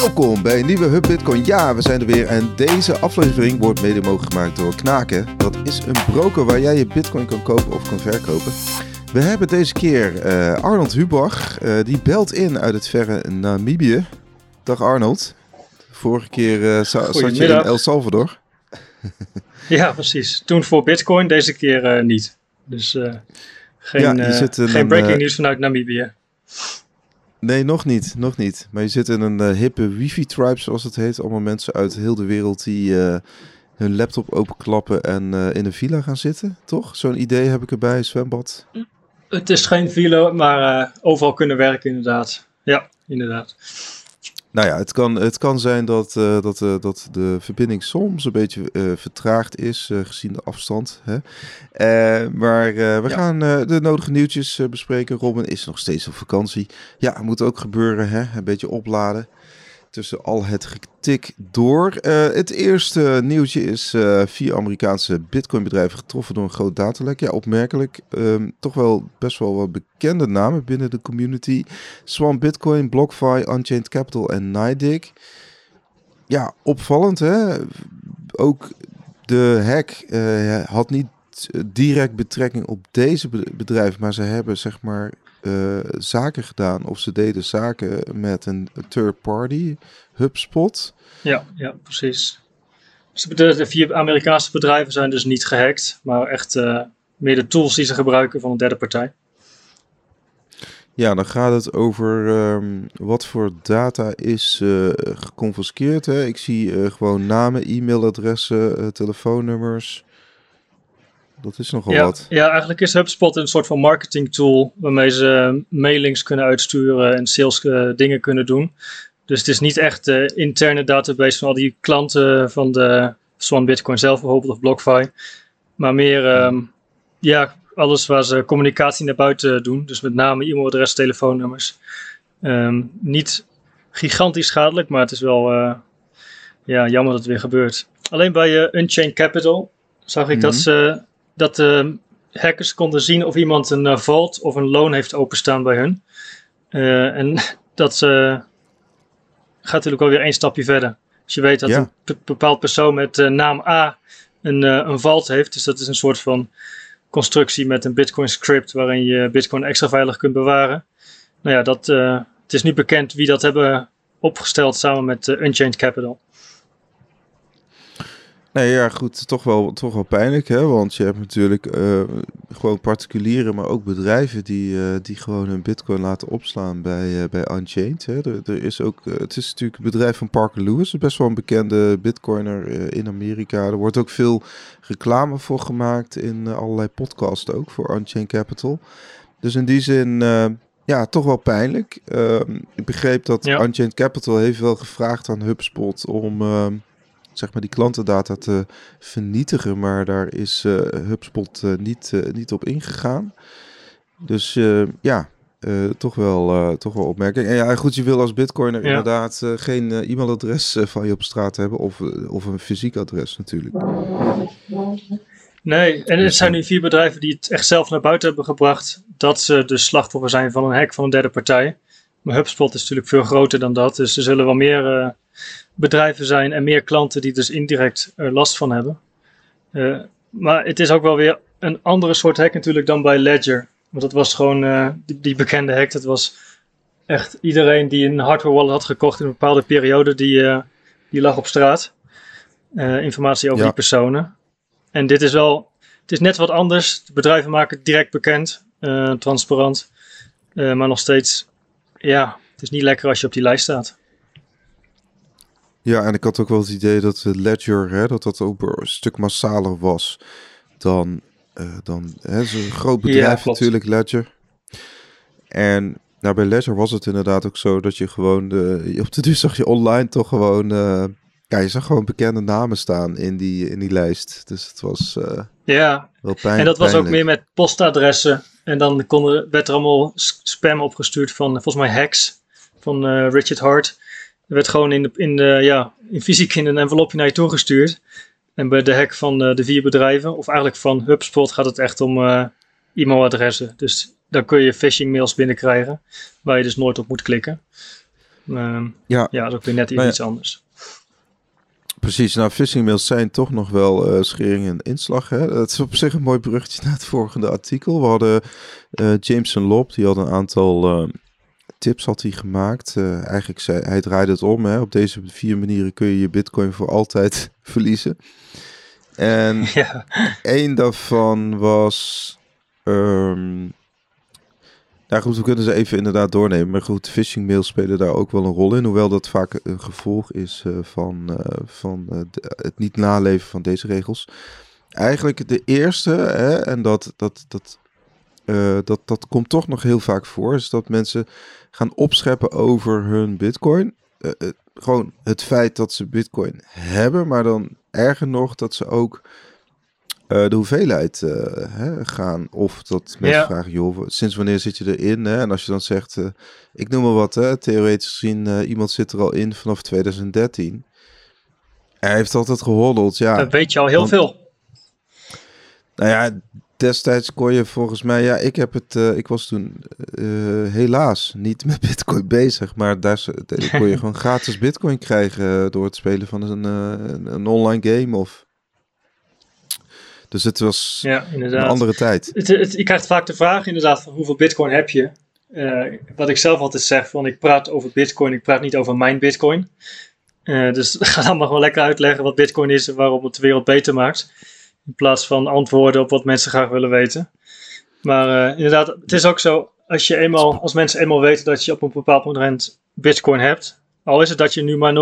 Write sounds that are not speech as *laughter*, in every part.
Welkom bij een nieuwe Hub Bitcoin. Ja, we zijn er weer en deze aflevering wordt mede mogelijk gemaakt door Knaken. Dat is een broker waar jij je Bitcoin kan kopen of kan verkopen. We hebben deze keer eh, Arnold Hubach, uh, die belt in uit het verre Namibië. Dag Arnold. Vorige keer uh, zat je in El Salvador. *laughs* ja, precies. Toen voor Bitcoin, deze keer niet. Dus geen, ja, geen breaking news vanuit Namibië. Nee, nog niet. Nog niet. Maar je zit in een uh, hippe wifi-tribe, zoals het heet. Allemaal mensen uit heel de wereld die uh, hun laptop openklappen en uh, in een villa gaan zitten, toch? Zo'n idee heb ik erbij, zwembad. Het is geen villa, maar overal kunnen werken inderdaad. Ja, inderdaad. Nou ja, het kan, het kan zijn dat, uh, dat, uh, dat de verbinding soms een beetje uh, vertraagd is, gezien de afstand. Hè? maar we ja. gaan de nodige nieuwtjes bespreken. Robin is nog steeds op vakantie. Ja, moet ook gebeuren, hè? een beetje opladen tussen al het getik door. Uh, het eerste nieuwtje is uh, vier Amerikaanse bitcoinbedrijven getroffen door een groot datalek. Ja, opmerkelijk. Um, toch wel best wel wat bekende namen binnen de community. Swan Bitcoin, BlockFi, Unchained Capital en NIDIC. Ja, opvallend hè. Ook de hack uh, had niet direct betrekking op deze bedrijven, maar ze hebben zeg maar uh, zaken gedaan of ze deden zaken met een third party, HubSpot. Ja, ja precies. Dus de, de, vier Amerikaanse bedrijven zijn dus niet gehackt, maar echt uh, meer de tools die ze gebruiken van een derde partij. Ja, dan gaat het over um, wat voor data is uh, geconfiskeerd. Hè? Ik zie gewoon namen, e-mailadressen, telefoonnummers. Dat is nogal ja, wat. Ja, eigenlijk is HubSpot een soort van marketing tool waarmee ze mailings kunnen uitsturen en sales uh, dingen kunnen doen. Dus het is niet echt de interne database van al die klanten van de Swan Bitcoin zelf bijvoorbeeld of BlockFi. Maar meer um, ja, alles waar ze communicatie naar buiten doen. Dus met name e-mailadres, telefoonnummers. Um, niet gigantisch schadelijk, maar het is wel uh, ja, jammer dat het weer gebeurt. Alleen bij uh, Unchained Capital zag ik mm -hmm. dat mhm. ze dat de hackers konden zien of iemand een uh, vault of een loan heeft openstaan bij hun. Uh, en *laughs* dat gaat natuurlijk alweer één stapje verder. Als je weet dat ja. een bepaald persoon met naam A een, een vault heeft, dus dat is een soort van constructie met een Bitcoin script waarin je Bitcoin extra veilig kunt bewaren. Nou ja, dat, het is niet bekend wie dat hebben opgesteld samen met Unchained Capital. Nee, ja, goed, toch wel, toch wel pijnlijk, hè? Want je hebt natuurlijk uh, gewoon particulieren, maar ook bedrijven die, uh, die gewoon hun bitcoin laten opslaan bij, uh, bij Unchained. Hè? Er, er, is ook, het is natuurlijk het bedrijf van Parker Lewis, best wel een bekende bitcoiner in Amerika. Er wordt ook veel reclame voor gemaakt in allerlei podcasts ook, voor Unchained Capital. Dus in die zin, ja, toch wel pijnlijk. Ehm, ik begreep dat ja. Unchained Capital heeft wel gevraagd aan HubSpot om ehm, zeg maar die klantendata te vernietigen, maar daar is uh, HubSpot uh, niet, uh, niet op ingegaan. Dus ja, toch, wel, toch wel opmerking. En ja, goed, je wil als bitcoiner ja. inderdaad geen e-mailadres van je op straat hebben of, of een fysiek adres natuurlijk. Nee, en er zijn nu vier bedrijven die het echt zelf naar buiten hebben gebracht dat ze de slachtoffer zijn van een hack van een derde partij. Maar HubSpot is natuurlijk veel groter dan dat, dus er zullen wel meer bedrijven zijn en meer klanten die dus indirect er last van hebben. Uh, maar het is ook wel weer een andere soort hack natuurlijk dan bij Ledger. Want dat was gewoon uh, die, die, bekende hack. Dat was echt iedereen die een hardware wallet had gekocht in een bepaalde periode, die, uh, die lag op straat. informatie over ja. die personen. En dit is wel, het is net wat anders. De bedrijven maken het direct bekend, transparant. maar nog steeds, ja, het is niet lekker als je op die lijst staat. Ja, en ik had ook wel het idee dat de Ledger, hè, dat dat ook een stuk massaler was dan, uh, dan hè, zo'n groot bedrijf ja, natuurlijk, Ledger. En nou, bij Ledger was het inderdaad ook zo dat je gewoon, de, op de duur zag je online toch gewoon, uh, ja, je zag gewoon bekende namen staan in die, in die lijst. Dus het was uh, ja. wel pijn, En dat was pijnlijk. ook meer met postadressen. En dan kon, werd er allemaal spam opgestuurd van, volgens mij, hacks van Richard Hart. Er werd gewoon in, de, in, de, ja, in fysiek in een envelopje naar je toegestuurd. En bij de hack van de, de vier bedrijven, of eigenlijk van HubSpot, gaat het echt om uh, e-mailadressen. Dus daar kun je phishing mails binnenkrijgen, waar je dus nooit op moet klikken. Ehm, ja. ja, dat is ook weer net nou iets anders. Precies, nou phishing mails zijn toch nog wel uh, schering en inslag. Hè? Dat is op zich een mooi bruggetje *laughs* naar het volgende artikel. We hadden Jameson Lob, die had een aantal uh, tips had hij gemaakt. eigenlijk zei hij draaide het om. Hè? Op deze vier manieren kun je je bitcoin voor altijd *laughs* verliezen. En *laughs* ja. één daarvan was um, ja, goed, we kunnen ze even inderdaad doornemen. Maar goed, phishing mails spelen daar ook wel een rol in. Hoewel dat vaak een gevolg is uh, van, uh, van het niet naleven van deze regels. Eigenlijk de eerste, hè, en dat, dat, dat, dat, dat komt toch nog heel vaak voor, is dat mensen gaan opscheppen over hun bitcoin. gewoon het feit dat ze bitcoin hebben, maar dan erger nog dat ze ook uh, de hoeveelheid hè, gaan. Of dat mensen vragen, joh, sinds wanneer zit je erin? Hè? En als je dan zegt, ik noem maar wat, hè, theoretisch gezien, iemand zit er al in vanaf 2013. Hij heeft altijd gehoddeld, ja. Dat weet je al heel want, veel. Nou ja, destijds kon je volgens mij, ja, ik heb het, ik was toen helaas niet met bitcoin *laughs* bezig, maar daar kon je gewoon *laughs* gratis bitcoin krijgen door het spelen van een, een online game of dus het was ja, een andere tijd. Het, het, je krijgt vaak de vraag inderdaad van hoeveel bitcoin heb je? Wat ik zelf altijd zeg, van ik praat over bitcoin, ik praat niet over mijn bitcoin. Dus *laughs* ga dan maar gewoon lekker uitleggen wat bitcoin is en waarom het de wereld beter maakt. In plaats van antwoorden op wat mensen graag willen weten. Maar uh, inderdaad, het is ook zo, als, je eenmaal, als mensen eenmaal weten dat je op een bepaald moment bitcoin hebt, al is het dat je nu maar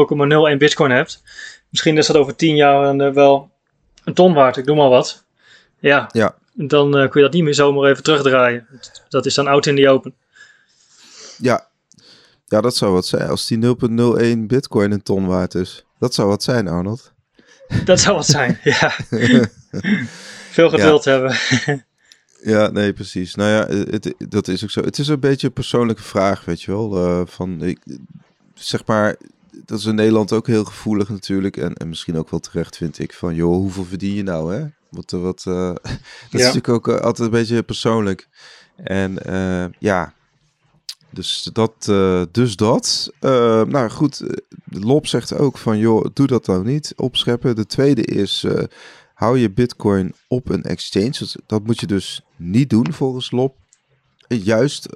0,01 bitcoin hebt, misschien is dat over 10 jaar wel een ton waard, ik doe maar wat. Ja, ja. dan uh, kun je dat niet meer zomaar even terugdraaien. Dat is dan out in the open. Ja, ja dat zou wat zijn. Als die 0,01 bitcoin een ton waard is. Dat zou wat zijn, Arnold. Dat zou wat zijn, *laughs* ja. *laughs* Veel geduld hebben. *laughs* ja, nee, precies. Nou ja, het, dat is ook zo. Het is een beetje een persoonlijke vraag, weet je wel. Uh, van, ik, zeg maar, dat is in Nederland ook heel gevoelig natuurlijk. En, en misschien ook wel terecht, vind ik. Van, joh, hoeveel verdien je nou, hè? Wat, wat, uh, *laughs* dat is natuurlijk ook uh, altijd een beetje persoonlijk. En uh, ja, dus dat. dus dat. nou goed, Lop zegt ook van, joh, doe dat nou niet, opscheppen. De tweede is, hou je bitcoin op een exchange. Dat moet je dus niet doen volgens Lop. Juist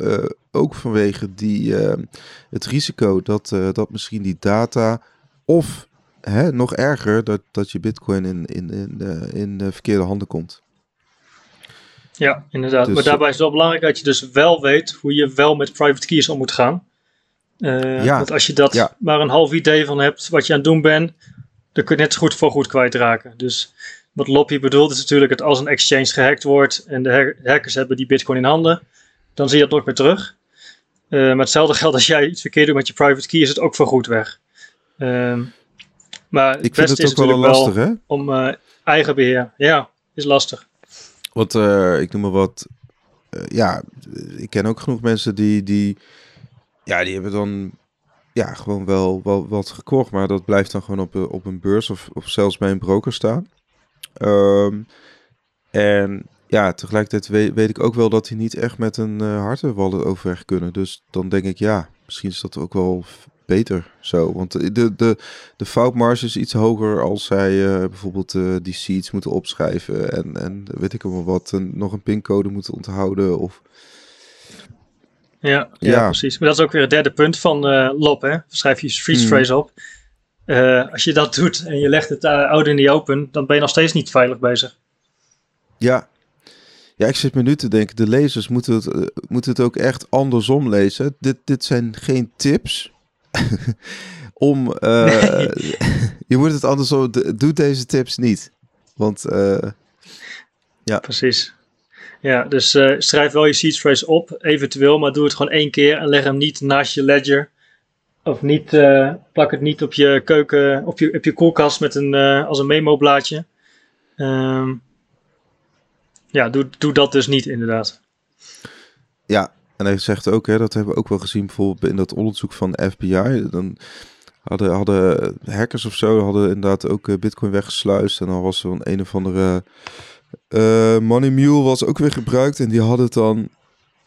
ook vanwege die, het risico dat, dat misschien die data of hè, nog erger dat, dat je bitcoin in, in, in, in de verkeerde handen komt. Ja, inderdaad. Dus, maar daarbij is het wel belangrijk dat je dus wel weet hoe je wel met private keys om moet gaan. Ja, want als je dat ja. maar een half idee van hebt wat je aan het doen bent, dan kun je net zo goed voor goed kwijtraken. Dus wat Loppy bedoelt is natuurlijk dat als een exchange gehackt wordt en de hackers hebben die bitcoin in handen, dan zie je dat nooit meer terug. Uh, maar hetzelfde geldt als jij iets verkeerd doet met je private key, is het ook voor goed weg. Uh, maar ik vind het ook wel lastig, hè? Om uh, eigen beheer. Ja, is lastig. Want uh, ik noem maar wat. Ja, ik ken ook genoeg mensen die, die. Ja, die hebben dan. Ja, gewoon wel, wel wat gekocht. Maar dat blijft dan gewoon op, op een beurs of, of zelfs bij een broker staan. Um, en ja, tegelijkertijd weet, weet, ik ook wel dat die niet echt met een uh, harte wallet overweg kunnen. Dus dan denk ik, ja, misschien is dat ook wel beter zo. Want de, de, de foutmarge is iets hoger als zij uh, bijvoorbeeld uh, die seeds moeten opschrijven en, en weet ik wel wat, nog een pincode moeten onthouden of... Ja, ja, ja, precies. Maar dat is ook weer het derde punt van uh, LOP, hè. Schrijf je freeze hmm. phrase op. als je dat doet en je legt het out in the open, dan ben je nog steeds niet veilig bezig. Ja, ja, ik zit me nu te denken, de lezers moeten het, moeten het ook echt andersom lezen. Dit, dit zijn geen tips, *laughs* om. Uh, *laughs* je moet het andersom. Doe deze tips niet. Want. Ja. Precies. Ja, dus schrijf wel je seed phrase op, eventueel, maar doe het gewoon één keer en leg hem niet naast je ledger. Of niet, plak het niet op je keuken, op je, op je koelkast met een, als een memo-blaadje. Um, ja, doe, doe dat dus niet, inderdaad. Ja, en hij zegt ook, hè, dat hebben we ook wel gezien bijvoorbeeld in dat onderzoek van de FBI. Dan hadden, hadden hackers of zo hadden inderdaad ook eh, bitcoin weggesluist. En dan was er een, een of andere uh, Money Mule was ook weer gebruikt. En die hadden het dan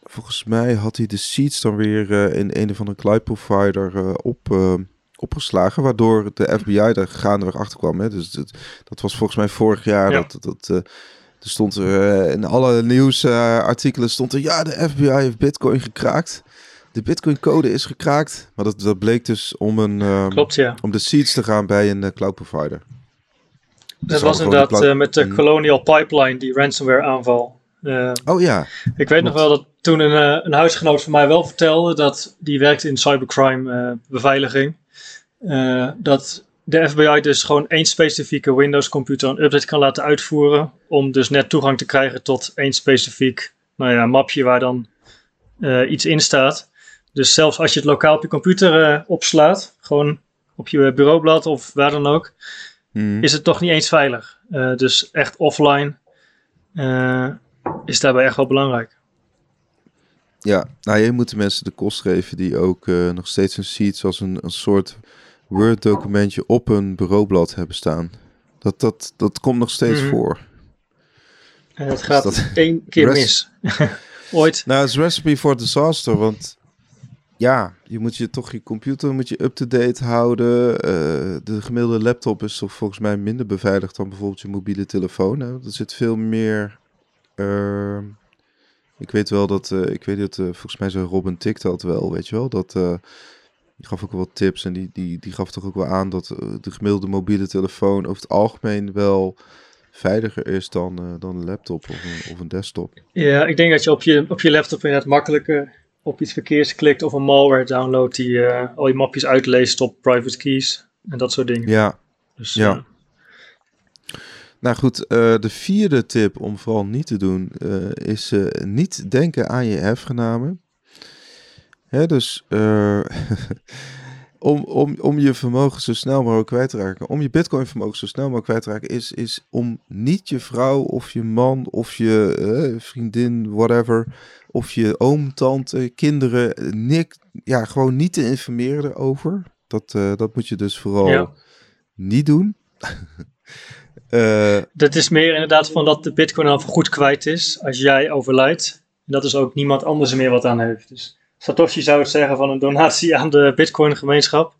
volgens mij had hij de seeds dan weer uh, in een of andere cloud provider uh, op, uh, opgeslagen, waardoor de FBI daar gaandeweg achter kwam. Hè? Dus dat, dat was volgens mij vorig jaar ja. dat, dat er stond er in alle nieuwsartikelen stond er ja, de FBI heeft Bitcoin gekraakt. De Bitcoin code is gekraakt, maar dat, dat bleek dus om een um, Klopt, ja. om de seeds te gaan bij een cloud provider. Dat was inderdaad met de Colonial Pipeline, die ransomware aanval. Uh, oh ja. Ik weet nog wel dat toen een, uh, een huisgenoot van mij wel vertelde dat die werkte in cybercrime uh, beveiliging. dat de FBI dus gewoon één specifieke Windows computer een update kan laten uitvoeren. Om dus net toegang te krijgen tot één specifiek nou ja, mapje waar dan iets in staat. Dus zelfs als je het lokaal op je computer opslaat, gewoon op je bureaublad of waar dan ook, mm. is het toch niet eens veilig. dus echt offline is daarbij echt wel belangrijk. Ja, nou je moet de mensen de kost geven die ook uh, nog steeds een sheet als een, een soort Word documentje op een bureaublad hebben staan. Dat, dat, dat komt nog steeds mm. voor. En dat gaat dus dat één keer mis. *laughs* Ooit. Nou, het is recipe for disaster, want ja, je moet je toch je computer moet je up-to-date houden. Uh, de gemiddelde laptop is toch volgens mij minder beveiligd dan bijvoorbeeld je mobiele telefoon. Hè? Er zit veel meer Ehm, ik weet wel dat, uh, ik weet dat, uh, volgens mij zo Robin tikte dat wel, weet je wel. Dat, uh, die gaf ook wel wat tips en die, die, die gaf toch ook wel aan dat de gemiddelde mobiele telefoon over het algemeen wel veiliger is dan, dan een laptop of een, of een desktop. Ja, ik denk dat je op je, op je laptop inderdaad makkelijker op iets verkeers klikt of een malware download die al je mapjes uitleest op private keys en dat soort dingen. Ja, dus, ja. Nou goed, uh, de vierde tip om vooral niet te doen uh, is uh, niet denken aan je erfgenamen. Hè, dus *laughs* om, om, om je vermogen zo snel mogelijk kwijt te raken, om je bitcoin vermogen zo snel mogelijk kwijt te raken, is, is om niet je vrouw of je man of je vriendin, whatever, of je oom, tante, kinderen, nik, ja, gewoon niet te informeren erover. Dat, dat moet je dus vooral ja. niet doen. *laughs* Uh, dat is meer inderdaad van dat de bitcoin al goed kwijt is als jij overlijdt. En dat is ook niemand anders meer wat aan heeft. Dus Satoshi zou het zeggen van een donatie aan de bitcoin gemeenschap.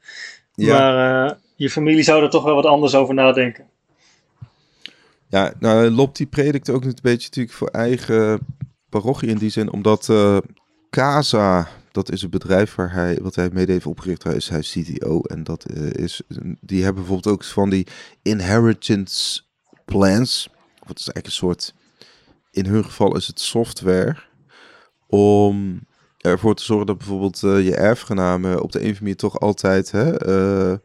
Maar uh, je familie zou er toch wel wat anders over nadenken. Ja, nou Lop die predikt ook een beetje natuurlijk voor eigen parochie in die zin. Omdat uh, Casa, dat is een bedrijf waar hij, wat hij mede heeft opgericht. Hij is hij CTO en dat uh, is, die hebben bijvoorbeeld ook van die inheritance plans. Wat is eigenlijk een soort, in hun geval is het software om ervoor te zorgen dat bijvoorbeeld uh, je erfgenamen op de een of andere manier toch altijd, hè, uh,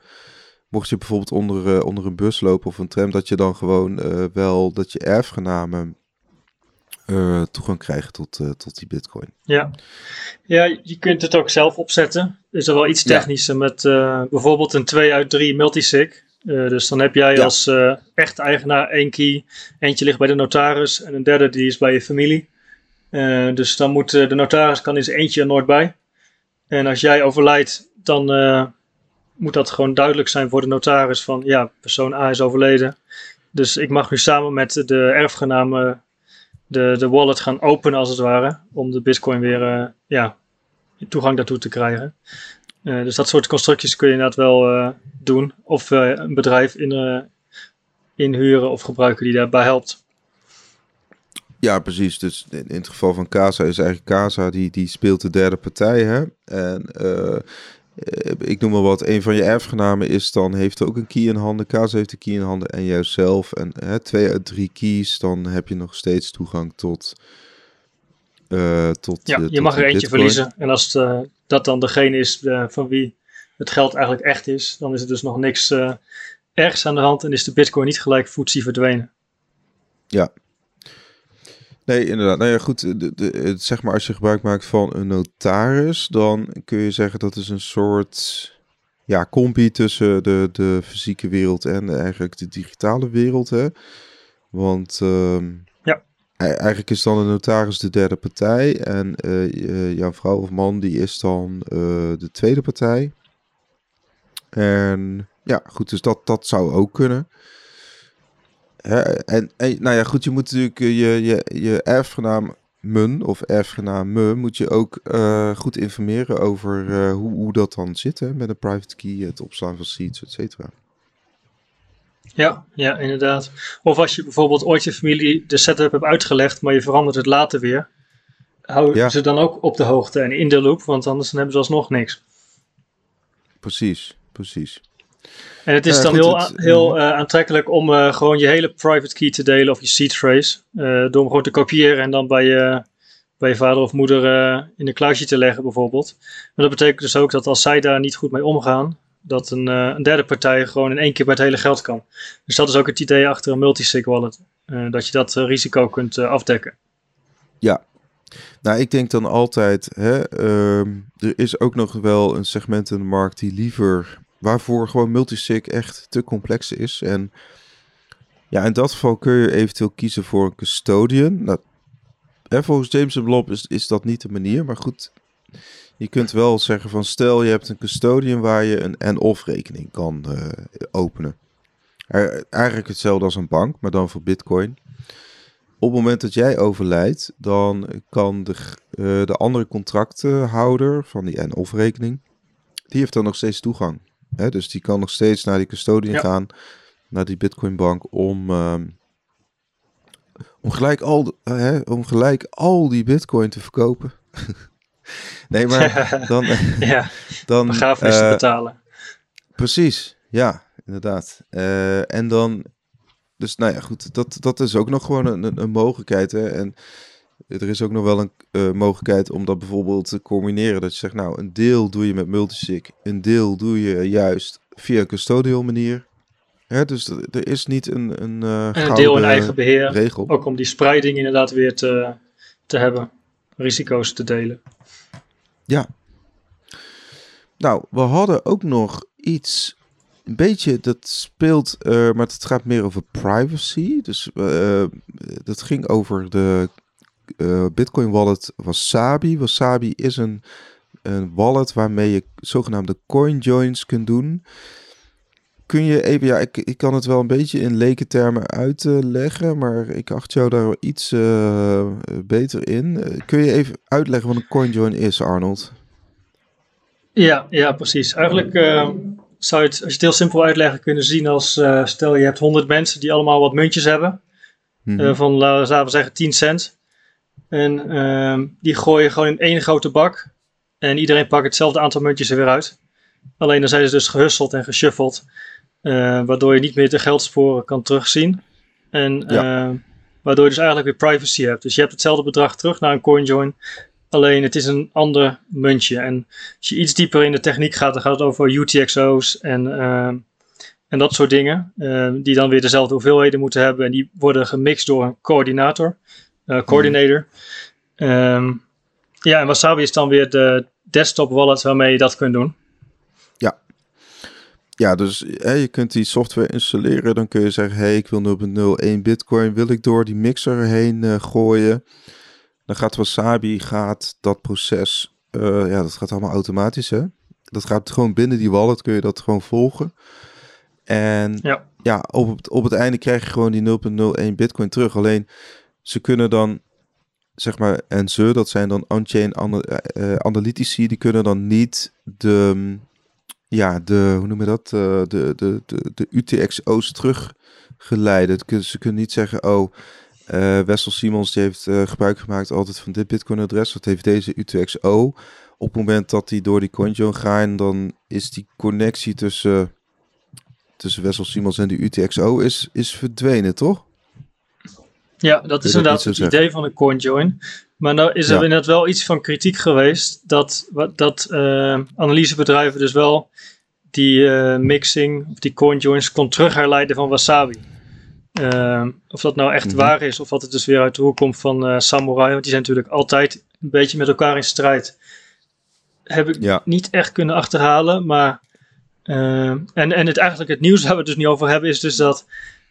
mocht je bijvoorbeeld onder, onder een bus lopen of een tram, dat je dan gewoon wel dat je erfgenamen uh, toegang krijgen tot, uh, tot die bitcoin. Ja. ja, je kunt het ook zelf opzetten. Is er wel iets technischer met uh, bijvoorbeeld een 2 uit 3 multisig. dus dan heb jij ja. als echt eigenaar één key. Eentje ligt bij de notaris en een derde die is bij je familie. dus dan moet de notaris kan eens eentje er nooit bij. En als jij overlijdt, dan moet dat gewoon duidelijk zijn voor de notaris van ja, persoon A is overleden. Dus ik mag nu samen met de erfgenamen de, de wallet gaan openen als het ware. Om de bitcoin weer uh, ja, toegang daartoe te krijgen. Uh, dus dat soort constructies kun je inderdaad wel uh, doen. Of een bedrijf in, inhuren of gebruiken die daarbij helpt. Ja, precies. Dus in, het geval van Casa is eigenlijk Casa die, die speelt de derde partij. Hè? En eh, ik noem maar wat, een van je erfgenamen is dan, heeft ook een key in handen, Kaas heeft een key in handen en jijzelf. En hè, twee uit drie keys, dan heb je nog steeds toegang tot... Uh, tot ja, je mag er eentje verliezen. En als het, uh, dat dan degene is uh, van wie het geld eigenlijk echt is, dan is er dus nog niks ergs aan de hand en is de bitcoin niet gelijk voetsie verdwenen. Ja, Nee, inderdaad. Nou ja, goed. De, de, zeg maar, als je gebruik maakt van een notaris, dan kun je zeggen dat is een soort ja, compie tussen de, de fysieke wereld en eigenlijk de digitale wereld. Hè? Want uh, ja. eigenlijk is dan een notaris de derde partij en uh, jouw vrouw of man die is dan uh, de tweede partij. En ja, goed, dus dat, dat zou ook kunnen en, en, nou ja, goed, je moet natuurlijk eh, je, je, je erfgenaam mun of erfgenaam me moet je ook uh, goed informeren over uh, hoe, hoe dat dan zit hè, met een private key, het opslaan van seeds, et cetera. Ja, ja, inderdaad. Of als je bijvoorbeeld ooit je familie de setup hebt uitgelegd, maar je verandert het later weer. Hou ja. ze dan ook op de hoogte en in de loop, want anders hebben ze alsnog niks. Precies, precies. En het is uh, dan goed, heel, het, heel uh, aantrekkelijk om uh, gewoon je hele private key te delen of je seed phrase. door hem gewoon te kopiëren en dan bij je, bij je vader of moeder in een kluisje te leggen bijvoorbeeld. Maar dat betekent dus ook dat als zij daar niet goed mee omgaan, dat een, een derde partij gewoon in één keer bij het hele geld kan. Dus dat is ook het idee achter een multisig wallet. dat je dat risico kunt afdekken. Ja, nou, ik denk dan altijd, hè, uh, er is ook nog wel een segment in de markt die liever waarvoor gewoon multisig echt te complex is. En ja, in dat geval kun je eventueel kiezen voor een custodian. Nou, hè, volgens James Blob is, is dat niet de manier, maar goed. Je kunt wel zeggen van stel je hebt een custodian waar je een en-of rekening kan uh, openen. Eigenlijk hetzelfde als een bank, maar dan voor bitcoin. Op het moment dat jij overlijdt, dan kan de, uh, de andere contractenhouder van die en-of rekening, die heeft dan nog steeds toegang. Hè? Dus die kan nog steeds naar die custodian gaan, naar die Bitcoinbank, om, um, om, gelijk al, hè, om gelijk al die Bitcoin te verkopen. *laughs* nee, maar *laughs* dan. ja, dan begrafenis uh, betalen. Precies, ja, inderdaad. Uh, en dan. Dus nou ja, goed, dat, dat is ook nog gewoon een, een mogelijkheid. Hè? En er is ook nog wel een uh, mogelijkheid om dat bijvoorbeeld te combineren. Dat je zegt, nou, een deel doe je met multisig, een deel doe je juist via een custodial manier. Hè, dus er is niet een, een, uh, en een deel in eigen beheer. Regel. Ook om die spreiding inderdaad weer te, te hebben. Risico's te delen. Ja. Nou, we hadden ook nog iets een beetje, dat speelt, uh, maar het gaat meer over privacy. Dus uh, dat ging over de uh, Bitcoin wallet Wasabi. Wasabi is een, een wallet waarmee je zogenaamde coin joins kunt doen. Kun je even, ja, ik, ik kan het wel een beetje in leken termen uitleggen, maar ik acht jou daar iets uh, beter in. Kun je even uitleggen wat een coin join is, Arnold? Ja, ja precies. Eigenlijk uh, zou je het, als je het heel simpel uitleggen, kunnen zien als, stel je hebt 100 mensen die allemaal wat muntjes hebben, mm -hmm. van laten we zeggen 10 cent. En uh, die gooien gewoon in één grote bak. En iedereen pakt hetzelfde aantal muntjes er weer uit. Alleen dan zijn ze dus gehusseld en geshuffeld. Uh, waardoor je niet meer de geldsporen kan terugzien. En ja. uh, waardoor je dus eigenlijk weer privacy hebt. Dus je hebt hetzelfde bedrag terug naar een CoinJoin. Alleen het is een ander muntje. En als je iets dieper in de techniek gaat, dan gaat het over UTXO's en, uh, en dat soort dingen. die dan weer dezelfde hoeveelheden moeten hebben. En die worden gemixt door een coördinator uh, coordinator. Um, ja, en Wasabi is dan weer de desktop wallet waarmee je dat kunt doen. Ja. Ja, dus hè, je kunt die software installeren. Dan kun je zeggen, hey, ik wil 0.01 bitcoin. Wil ik door die mixer heen uh, gooien? Dan gaat Wasabi, gaat dat proces, uh, ja, dat gaat allemaal automatisch, hè? Dat gaat gewoon binnen die wallet, kun je dat gewoon volgen. En ja, ja op, het, op het einde krijg je gewoon die 0.01 bitcoin terug. Alleen ze kunnen dan, zeg maar, en ze, dat zijn dan on-chain analytici, die kunnen dan niet de, ja, de, hoe noem je dat, uh, de, de, de, de UTXO's teruggeleiden. Ze kunnen niet zeggen, oh, Wessel Simons heeft gebruik gemaakt altijd van dit Bitcoin-adres, dat heeft deze UTXO. Op het moment dat die door die CoinJoin gaan, dan is die connectie tussen, tussen Wessel Simons en die UTXO is, is verdwenen, toch? Ja, dat is inderdaad het idee van een CoinJoin. Maar nou is er inderdaad wel iets van kritiek geweest dat, dat uh, analysebedrijven dus wel die uh, mixing of die CoinJoins kon terugherleiden van Wasabi. Uh, of dat nou echt mm -hmm. waar is of dat het dus weer uit de hoek komt van Samurai, want die zijn natuurlijk altijd een beetje met elkaar in strijd. Heb ik ja. niet echt kunnen achterhalen, maar en, en het, eigenlijk het nieuws *laughs* waar we het dus niet over hebben is dus dat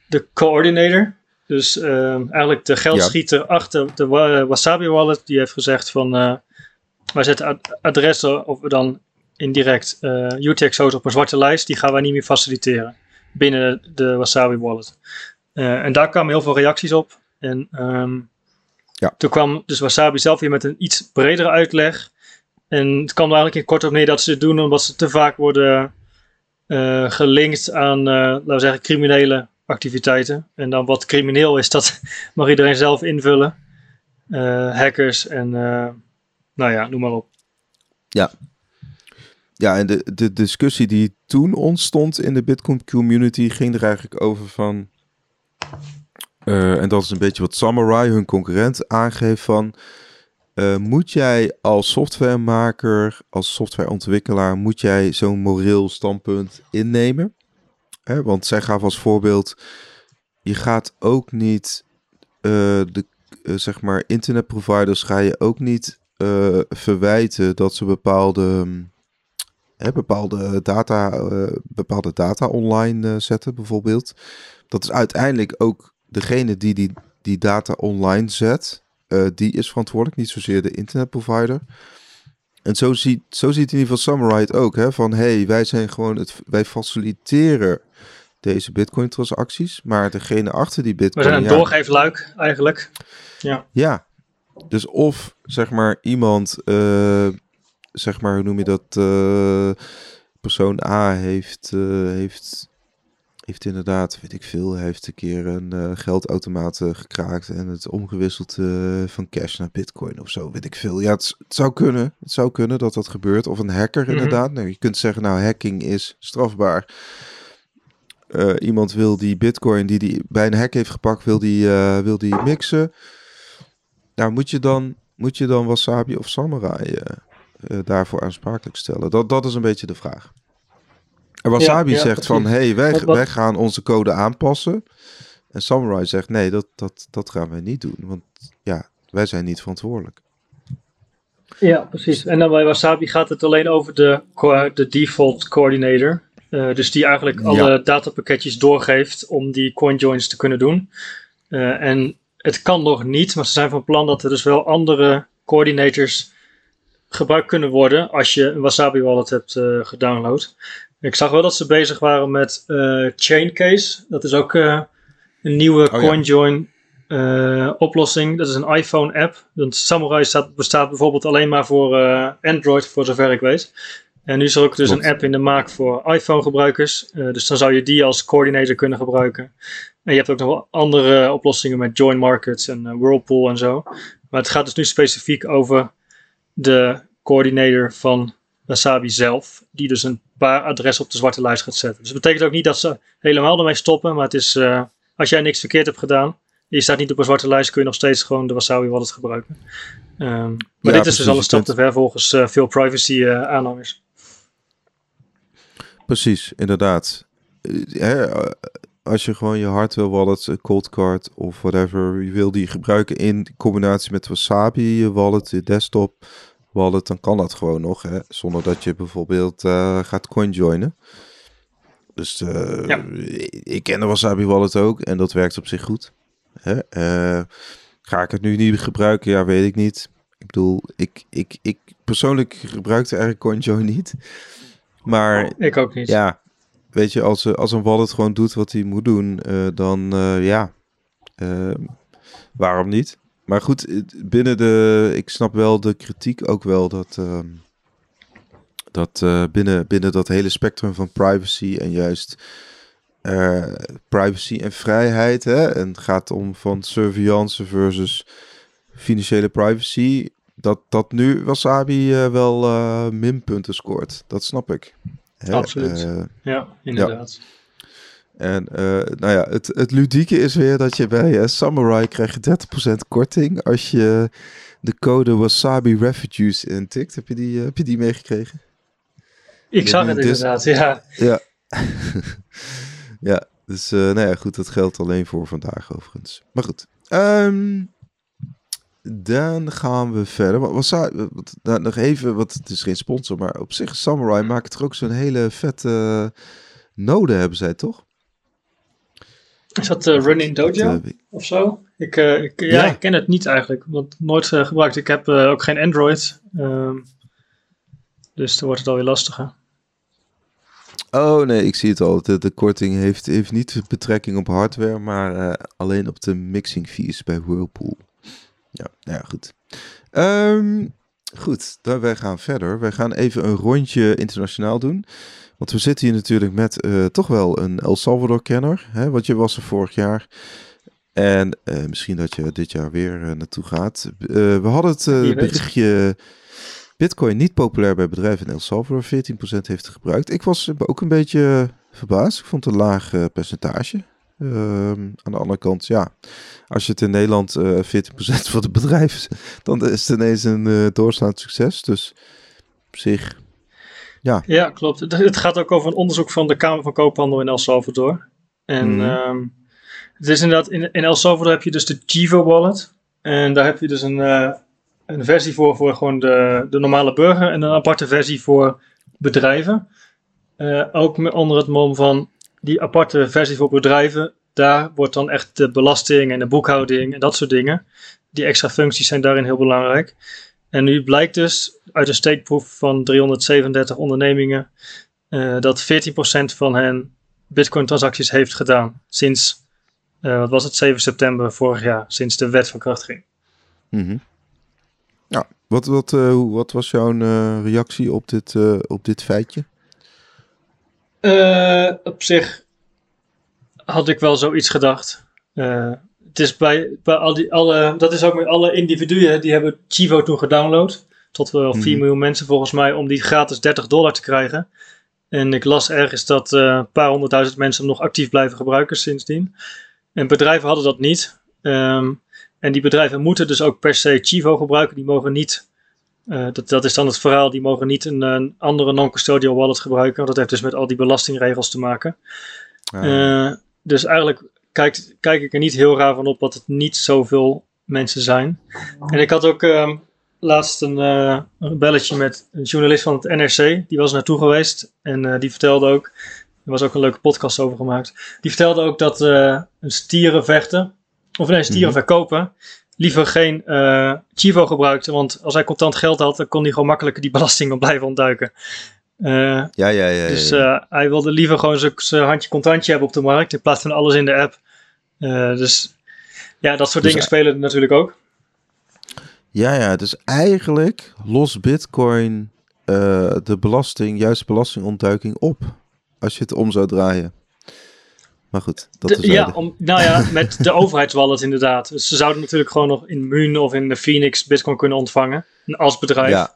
de coördinator, dus uh, eigenlijk de geldschieter ja. achter de Wasabi Wallet, die heeft gezegd van uh, wij zetten ad adressen of we dan indirect uh, UTXO's op een zwarte lijst, die gaan wij niet meer faciliteren binnen de Wasabi Wallet. en daar kwamen heel veel reacties op. En um, Ja. Toen kwam dus Wasabi zelf weer met een iets bredere uitleg. En het kwam er eigenlijk in kort op neer dat ze het doen omdat ze te vaak worden gelinkt aan, laten we zeggen, criminele activiteiten. En dan wat crimineel is, dat *laughs* mag iedereen zelf invullen. Uh, hackers en nou ja, noem maar op. Ja. Ja, en de, de discussie die toen ontstond in de Bitcoin community ging er eigenlijk over van. Uh, en dat is een beetje wat Samurai, hun concurrent, aangeeft van. Moet jij als softwaremaker, als softwareontwikkelaar, moet jij zo'n moreel standpunt innemen? Hè, want zij gaf als voorbeeld, je gaat ook niet uh, de, zeg maar, internetproviders ga je ook niet verwijten dat ze bepaalde hè, bepaalde, data, bepaalde data online zetten, bijvoorbeeld. Dat is uiteindelijk ook degene die die, die data online zet, die is verantwoordelijk, niet zozeer de internetprovider. En zo ziet, zo ziet in ieder geval Samurai het ook, hè, van hey, wij zijn gewoon het, wij faciliteren deze bitcoin transacties, maar degene achter die bitcoin... We zijn een ja, doorgeefluik eigenlijk. Ja. Ja, dus of zeg maar iemand uh, zeg maar, hoe noem je dat? Uh, persoon A heeft, uh, heeft, heeft inderdaad, weet ik veel, heeft een keer een uh, geldautomaat gekraakt en het omgewisseld van cash naar bitcoin of zo, weet ik veel. Ja, het, het, zou kunnen. Het zou kunnen dat dat gebeurt. Of een hacker mm -hmm. inderdaad. Nou, je kunt zeggen, nou, hacking is strafbaar. iemand wil die bitcoin die die bij een hack heeft gepakt, wil die, wil die mixen. Nou, moet je dan, moet je dan Wasabi of Samurai daarvoor aansprakelijk stellen? Dat, dat is een beetje de vraag. En Wasabi ja, ja, zegt van, hey, wij, gaan onze code aanpassen. En Samurai zegt, nee, dat, dat, dat gaan wij niet doen. Want ja, wij zijn niet verantwoordelijk. Ja, precies. En dan bij Wasabi gaat het alleen over de, de default coordinator. Uh, dus die eigenlijk alle ja. datapakketjes doorgeeft om die coinjoins te kunnen doen. Uh, en het kan nog niet, maar ze zijn van plan dat er dus wel andere coordinators gebruikt kunnen worden als je een Wasabi wallet hebt uh, gedownload. Ik zag wel dat ze bezig waren met uh, Chaincase. Dat is ook uh, een nieuwe oh, CoinJoin ja. oplossing. Dat is een iPhone app. Want Samurai staat, bestaat bijvoorbeeld alleen maar voor Android, voor zover ik weet. En nu is er ook dus Klopt. een app in de maak voor iPhone gebruikers. dus dan zou je die als coördinator kunnen gebruiken. En je hebt ook nog wel andere oplossingen met Join Markets en Whirlpool en zo. Maar het gaat dus nu specifiek over de coördinator van Wasabi zelf, die dus een paar adressen op de zwarte lijst gaat zetten. Dus dat betekent ook niet dat ze helemaal ermee stoppen, maar het is, uh, als jij niks verkeerd hebt gedaan, je staat niet op een zwarte lijst, kun je nog steeds gewoon de Wasabi wallet gebruiken. Um, maar ja, dit is dus al een stap te ver volgens uh, veel privacy uh, aanhangers. Precies, inderdaad. Hè, als je gewoon je hardware wallet, cold card of whatever, je wil die gebruiken in combinatie met Wasabi, wallet, je desktop wallet, dan kan dat gewoon nog, hè, zonder dat je bijvoorbeeld uh, gaat coinjoinen. Dus uh, ja. ik ken de Wasabi wallet ook en dat werkt op zich goed. Hè? Uh, ga ik het nu niet gebruiken? Ja, weet ik niet. Ik bedoel, ik, ik, ik persoonlijk gebruikte eigenlijk CoinJoin niet. Maar ik ook niet. Ja, weet je, als, als een wallet gewoon doet wat hij moet doen, uh, dan ja, waarom niet? Maar goed, binnen de, ik snap wel de kritiek ook wel dat, ehm, dat binnen, binnen dat hele spectrum van privacy en juist privacy en vrijheid, hè, en het gaat om van surveillance versus financiële privacy, dat, dat nu Wasabi wel minpunten scoort. Dat snap ik. Absoluut. Uh, ja, inderdaad. Ja. En uh, nou ja, het, het ludieke is weer dat je bij uh, Samurai krijg je 30% korting als je de code Wasabi Refugees intikt. Heb je die, uh, heb je die meegekregen? Ik zag het inderdaad, ja. Ja, *laughs* ja dus nou ja, goed, dat geldt alleen voor vandaag overigens. Maar goed, um, dan gaan we verder. Wat, was wat, nou, nog even, wat het is geen sponsor, maar op zich Samurai maakt er ook zo'n hele vette node hebben zij toch? Is dat uh, Running Dojo of zo? Ik, uh, ik, ja, ja, ik ken het niet eigenlijk, want nooit gebruikt. Ik heb ook geen Android, um, dus dan wordt het alweer lastiger. Oh nee, ik zie het al. De, de korting heeft, heeft niet betrekking op hardware, maar alleen op de mixing fees bij Whirlpool. Ja, nou ja, goed. Ehm, goed, dan wij gaan verder. Wij gaan even een rondje internationaal doen. Want we zitten hier natuurlijk met eh, toch wel een El Salvador-kenner. Want je was er vorig jaar. En uh, misschien dat je dit jaar weer uh, naartoe gaat. we hadden het berichtje Bitcoin niet populair bij bedrijven in El Salvador. 14% heeft het gebruikt. Ik was ook een beetje verbaasd. Ik vond het een laag percentage. Ehm, aan de andere kant, ja, als je het in Nederland uh, 14% van de bedrijven, dan is het ineens een uh, doorslaand succes. Dus op zich, ja. Ja, klopt. Het gaat ook over een onderzoek van de Kamer van Koophandel in El Salvador. En mm het is inderdaad, in, in El Salvador heb je dus de Chivo Wallet. En daar heb je dus een, uh, een versie voor, voor gewoon de, de normale burger en een aparte versie voor bedrijven. Uh, ook onder het mom van die aparte versie voor bedrijven, daar wordt dan echt de belasting en de boekhouding en dat soort dingen. Die extra functies zijn daarin heel belangrijk. En nu blijkt dus uit een steekproef van 337 ondernemingen uh, dat 14% van hen Bitcoin-transacties heeft gedaan sinds, uh, wat was het, 7 september vorig jaar, sinds de wet van kracht ging. Mm Ja, wat, wat, uh, wat was jouw reactie op dit, op dit feitje? Op zich had ik wel zoiets gedacht. Het is bij, bij al die, alle, dat is ook met alle individuen die hebben Chivo toen gedownload. Tot wel 4 mhm. miljoen mensen volgens mij om die gratis 30 dollar te krijgen. En ik las ergens dat uh, een paar honderdduizend mensen nog actief blijven gebruiken sindsdien. En bedrijven hadden dat niet. Um, en die bedrijven moeten dus ook per se Chivo gebruiken. Die mogen niet uh, dat, dat is dan het verhaal, die mogen niet een, een andere non-custodial wallet gebruiken. Want dat heeft dus met al die belastingregels te maken. Ah. Uh, dus eigenlijk kijk, kijk ik er niet heel raar van op dat het niet zoveel mensen zijn. En ik had ook uh, laatst een, uh, een, belletje met een journalist van het NRC. Die was naartoe geweest en die vertelde ook, er was ook een leuke podcast over gemaakt. Die vertelde ook dat een stieren vechten, of nee, stieren mhm. verkopen, liever geen uh, Chivo gebruikte. Want als hij contant geld had, dan kon hij gewoon makkelijker die *laughs* belastingen blijven ontduiken. Uh, ja, ja, ja. Dus uh, hij wilde liever gewoon zijn handje contantje hebben op de markt in plaats van alles in de app. Dus ja, dat soort dus dingen spelen natuurlijk ook. Ja, ja, dus eigenlijk los Bitcoin de belasting, juist belastingontduiking op. Als je het om zou draaien. Maar goed, dat is Ja, om, nou ja, met de *laughs* overheidswallet inderdaad. Dus ze zouden natuurlijk gewoon nog in Moon of in de Phoenix Bitcoin kunnen ontvangen als bedrijf. Ja.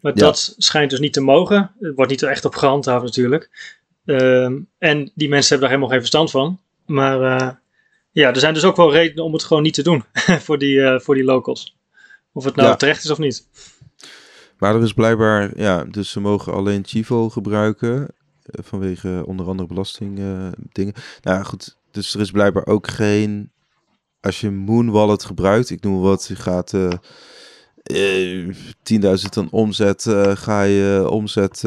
Maar dat schijnt dus niet te mogen. Het wordt niet echt op gehandhaafd natuurlijk. Ehm, en die mensen hebben daar helemaal geen verstand van. Maar uh, ja, er zijn dus ook wel redenen om het gewoon niet te doen *laughs* voor, die, uh, voor die locals. Of het nou terecht is of niet. Maar er is blijkbaar, ja, dus ze mogen alleen Chivo gebruiken. Eh, vanwege onder andere belastingdingen. Uh, nou goed, dus er is blijkbaar ook geen. Als je Moon Wallet gebruikt, ik noem wat, je gaat uh, uh, 10.000 dan omzet, ga je omzet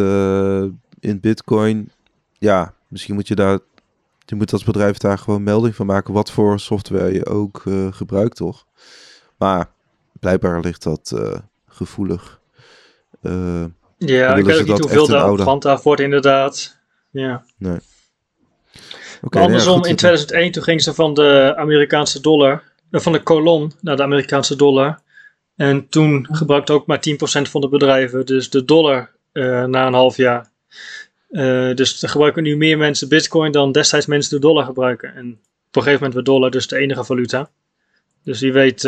in Bitcoin. Ja, misschien moet je daar. Je moet als bedrijf daar gewoon melding van maken wat voor software je ook gebruikt, toch? Maar blijkbaar ligt dat gevoelig. Ja, ik weet ook niet hoeveel daar gehandhaafd wordt inderdaad. Ja. Nee. Okay, andersom, in 2001 toen gingen ze van de Amerikaanse dollar, van de kolon naar de Amerikaanse dollar. En toen gebruikte ook maar 10% van de bedrijven dus de dollar na een half jaar. Uh, dus er gebruiken nu meer mensen bitcoin dan destijds mensen de dollar gebruiken. En op een gegeven moment werd dollar dus de enige valuta. Dus wie weet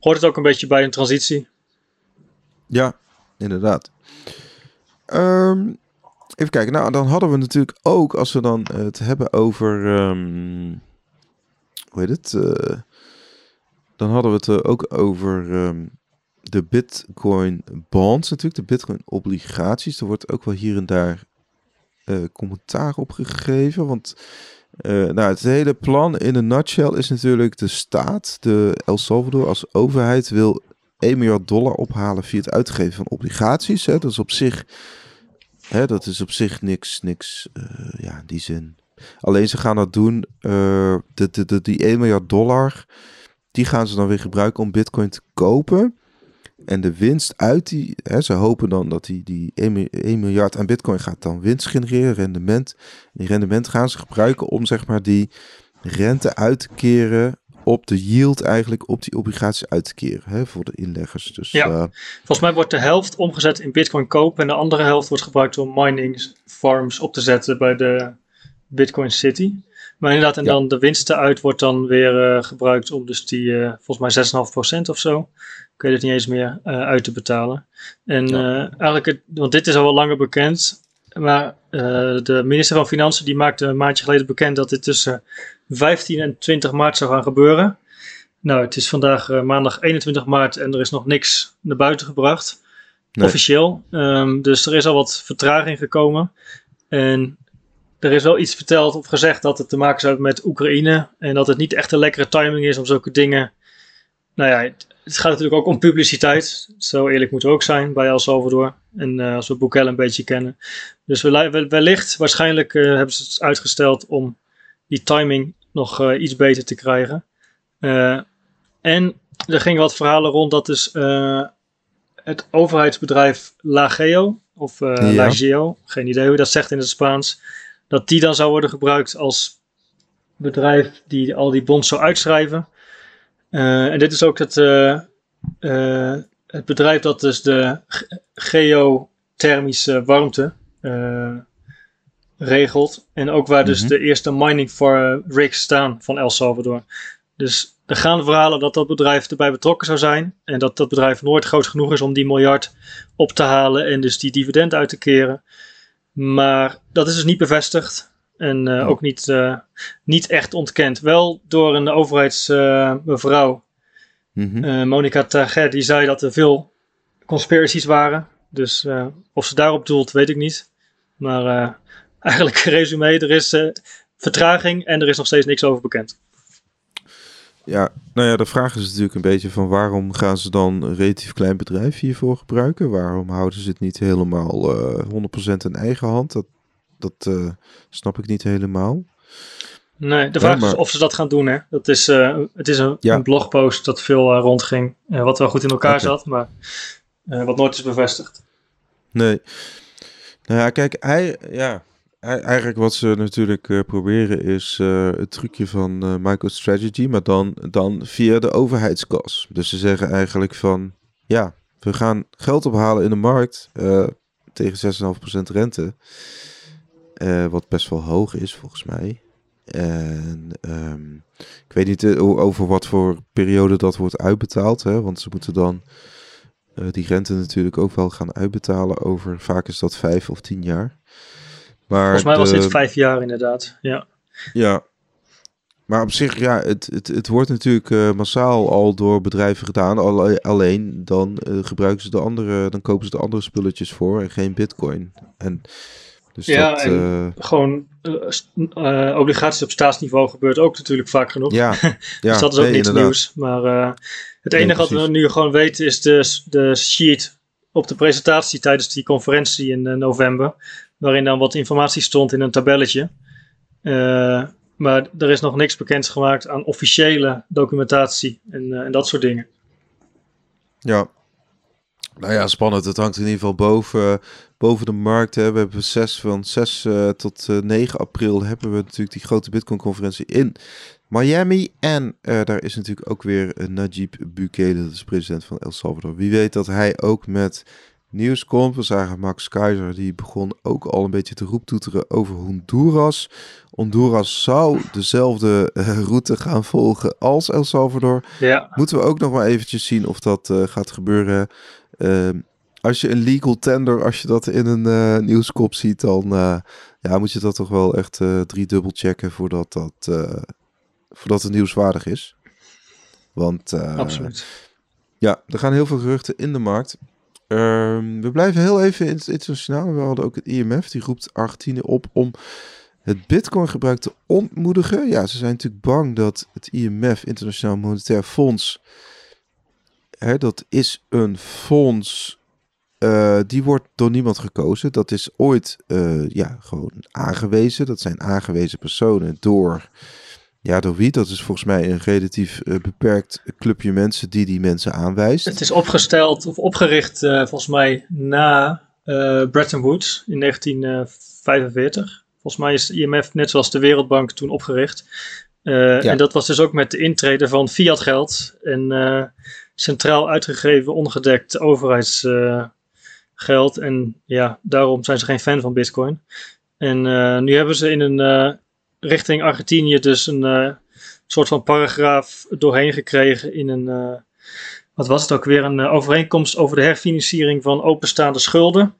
hoort het ook een beetje bij een transitie. Ja, inderdaad. Um, even kijken. Nou, dan hadden we natuurlijk ook, als we dan het hebben over. Um, hoe heet het? Uh, dan hadden we het ook over um, de Bitcoin bonds, natuurlijk, de Bitcoin obligaties. Er wordt ook wel hier en daar uh, commentaar op gegeven. Want nou, het hele plan in een nutshell is natuurlijk de staat, de El Salvador als overheid wil 1 miljard dollar ophalen via het uitgeven van obligaties. Hè. Dat is op zich, hè, dat is op zich niks, niks uh, ja, in die zin. Alleen ze gaan dat doen, uh, die 1 miljard dollar, die gaan ze dan weer gebruiken om bitcoin te kopen. En de winst uit die, hè, ze hopen dan dat die, die 1, 1 miljard aan bitcoin gaat dan winst genereren, rendement. Die rendement gaan ze gebruiken om zeg maar die rente uit te keren op de yield eigenlijk op die obligaties uit te keren hè, voor de inleggers. Dus, ja, uh, volgens mij wordt de helft omgezet in bitcoin kopen en de andere helft wordt gebruikt om mining farms op te zetten bij de Bitcoin City. Maar inderdaad, en dan de winsten uit wordt dan weer uh, gebruikt om dus die, uh, volgens mij 6,5% of zo, kun je het niet eens meer uh, uit te betalen. En ja. eigenlijk, het, want dit is al wel langer bekend, maar de minister van Financiën die maakte een maandje geleden bekend dat dit tussen 15 en 20 maart zou gaan gebeuren. Nou, het is vandaag maandag 21 maart en er is nog niks naar buiten gebracht, nee. officieel. Um, dus er is al wat vertraging gekomen. En er is wel iets verteld of gezegd dat het te maken zou hebben met Oekraïne. En dat het niet echt een lekkere timing is om zulke dingen. Nou ja, het, gaat natuurlijk ook om publiciteit. Zo eerlijk moet ook zijn bij El Salvador. En uh, als we Bukele een beetje kennen. Dus wellicht, waarschijnlijk uh, hebben ze het uitgesteld om die timing nog uh, iets beter te krijgen. en er gingen wat verhalen rond dat dus het overheidsbedrijf Lageo, of ja. Lageo, geen idee hoe dat zegt in het Spaans dat die dan zou worden gebruikt als bedrijf die al die bonds zou uitschrijven. Uh, en dit is ook het, uh, uh, het bedrijf dat dus de geothermische warmte regelt. En ook waar dus mhm. de eerste mining for rigs staan van El Salvador. Dus er gaan verhalen dat dat bedrijf erbij betrokken zou zijn. En dat dat bedrijf nooit groot genoeg is om die miljard op te halen en dus die dividend uit te keren. Maar dat is dus niet bevestigd. En uh, ook niet, uh, niet echt ontkend. Wel door een overheidsmevrouw, uh, mm -hmm. Monica Taget, die zei dat er veel conspiracies waren. Dus of ze daarop doelt, weet ik niet. Maar *laughs* eigenlijk resume, er is vertraging en er is nog steeds niks over bekend. Ja, nou ja, de vraag is natuurlijk een beetje van waarom gaan ze dan een relatief klein bedrijf hiervoor gebruiken? Waarom houden ze het niet helemaal uh, 100% in eigen hand? Dat, dat uh, snap ik niet helemaal. Nee, de vraag ja, maar... is of ze dat gaan doen. Hè? Dat is, uh, het is een, ja. een, blogpost dat veel rondging, wat wel goed in elkaar okay. zat, maar wat nooit is bevestigd. Nee. Nou ja, kijk, hij, ja, Eigenlijk wat ze natuurlijk uh, proberen is uh, het trucje van uh, MicroStrategy, maar dan, dan via de overheidskas. Dus ze zeggen eigenlijk van, ja, we gaan geld ophalen in de markt tegen 6,5% rente. Wat best wel hoog is volgens mij. En um, ik weet niet over wat voor periode dat wordt uitbetaald, hè, want ze moeten dan die rente natuurlijk ook wel gaan uitbetalen over, vaak is dat vijf of tien jaar. Maar Volgens mij was dit vijf jaar inderdaad, ja. Ja, maar op zich, ja, het, het, het wordt natuurlijk massaal al door bedrijven gedaan. Alleen dan gebruiken ze de andere, dan kopen ze de andere spulletjes voor en geen bitcoin. En dus ja, dat, en uh, gewoon obligaties op staatsniveau gebeurt ook natuurlijk vaak genoeg. Ja, *laughs* ja dus dat is ook nee, niet nieuws. Maar het enige nee, wat we nu gewoon weten is de, de sheet op de presentatie tijdens die conferentie in november waarin dan wat informatie stond in een tabelletje. Maar er is nog niks bekend gemaakt aan officiële documentatie en, en dat soort dingen. Ja, nou ja, spannend. Het hangt in ieder geval boven, boven de markt. Hè. We hebben 6, van 6 uh, tot 9 april hebben we natuurlijk die grote Bitcoin-conferentie in Miami. En daar is natuurlijk ook weer Najib Bukele, dat is president van El Salvador. Wie weet dat hij ook met nieuws komt. We zagen Max Keizer, die begon ook al een beetje te roeptoeteren over Honduras. Honduras zou dezelfde uh, route gaan volgen als El Salvador. Ja. Moeten we ook nog maar eventjes zien of dat uh, gaat gebeuren. Uh, als je een legal tender, als je dat in een uh, nieuwskop ziet, dan ja, moet je dat toch wel echt drie dubbel checken voordat dat, voordat het nieuwswaardig is. Want Absoluut. ja, er gaan heel veel geruchten in de markt. Um, we blijven heel even internationaal. We hadden ook het IMF, die roept Argentinië op om het bitcoin-gebruik te ontmoedigen. Ja, ze zijn natuurlijk bang dat het IMF, Internationaal Monetair Fonds, hè, dat is een fonds, uh, die wordt door niemand gekozen. Dat is ooit uh, ja, gewoon aangewezen. Dat zijn aangewezen personen door ja, door wie? Dat is volgens mij een relatief uh, beperkt clubje mensen die die mensen aanwijst. Het is opgesteld of opgericht uh, volgens mij na uh, Bretton Woods in 1945. Volgens mij is de IMF net zoals de Wereldbank toen opgericht. En dat was dus ook met de intrede van fiat geld en centraal uitgegeven ongedekt overheidsgeld. en ja, daarom zijn ze geen fan van bitcoin. En nu hebben ze in een richting Argentinië dus een soort van paragraaf doorheen gekregen in een wat was het ook weer, een eh, overeenkomst over de herfinanciering van openstaande schulden.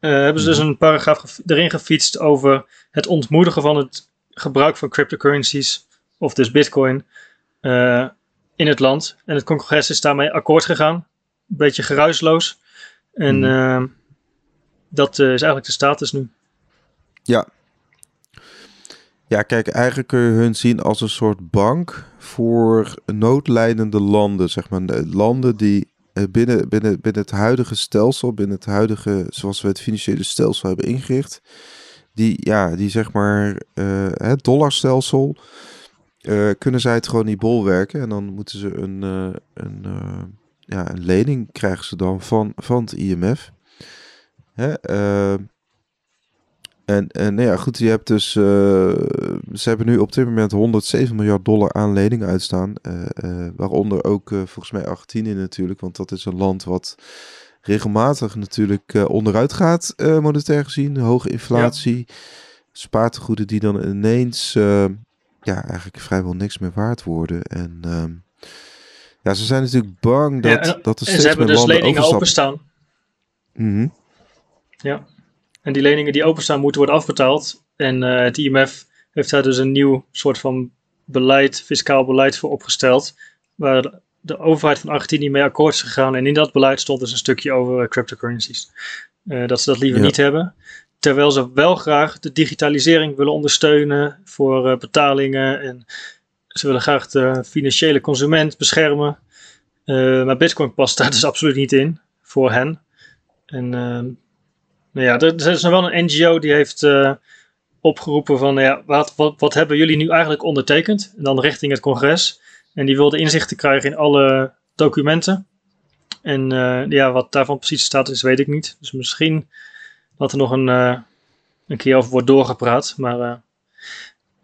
Hebben ze dus mhm. een paragraaf erin gefietst over het ontmoedigen van het gebruik van cryptocurrencies, of dus bitcoin, in het land. En het congres is daarmee akkoord gegaan. Een beetje geruisloos. En uh, dat is eigenlijk de status nu. Ja, ja, kijk, eigenlijk kun je hun zien als een soort bank voor noodlijdende landen. Zeg maar landen die eh, binnen, binnen, binnen het huidige stelsel, binnen het huidige, zoals we het financiële stelsel hebben ingericht, die, ja, die zeg maar het dollarstelsel, uh, kunnen zij het gewoon niet bolwerken. En dan moeten ze een, een, ja, een lening krijgen ze dan van, van het IMF. Hè, en, en nou ja, goed, je hebt dus. Uh, ze hebben nu op dit moment 107 miljard dollar aan leningen uitstaan. Uh, uh, waaronder ook volgens mij Argentinië natuurlijk. Want dat is een land wat regelmatig natuurlijk onderuit gaat, monetair gezien. Hoge inflatie. Ja. Spaartegoeden die dan ineens. ja, eigenlijk vrijwel niks meer waard worden. En. Ehm, ja, ze zijn natuurlijk bang dat, ja, en, dat er steeds ze hebben meer dus leningen openstaan. Mm Ja. En die leningen die openstaan moeten worden afbetaald. En uh, het IMF heeft daar dus een nieuw soort van beleid, fiscaal beleid voor opgesteld. Waar de, overheid van Argentinië mee akkoord is gegaan. En in dat beleid stond dus een stukje over uh, cryptocurrencies. Uh, dat ze dat liever niet hebben. Terwijl ze wel graag de digitalisering willen ondersteunen voor betalingen. En ze willen graag de financiële consument beschermen. maar Bitcoin past daar *laughs* dus absoluut niet in voor hen. En ehm, nou ja, er, is nog wel een NGO die heeft uh, opgeroepen van, ja, wat, wat, hebben jullie nu eigenlijk ondertekend? En dan richting het congres. En die wilde inzichten krijgen in alle documenten. En uh, ja, wat daarvan precies staat is, weet ik niet. Dus misschien dat er nog een, uh, een keer over wordt doorgepraat. Maar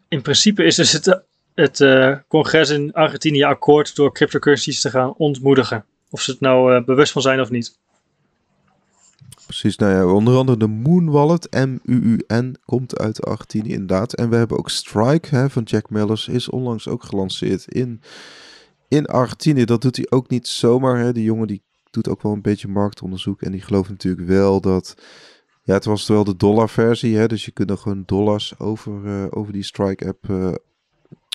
in principe is dus het, het congres in Argentinië akkoord door cryptocurrencies te gaan ontmoedigen. Of ze het nou bewust van zijn of niet. Precies, nou ja, onder andere de Moon Wallet, M-U-U-N, komt uit Argentinië inderdaad. En we hebben ook Strike hè, van Jack Mellers, is onlangs ook gelanceerd in, in Argentinië. Dat doet hij ook niet zomaar. Hè. Die jongen die doet ook wel een beetje marktonderzoek en die gelooft natuurlijk wel dat... Ja, het was wel de dollarversie, hè, dus je kunt er gewoon dollars over, uh, over die Strike-app, uh,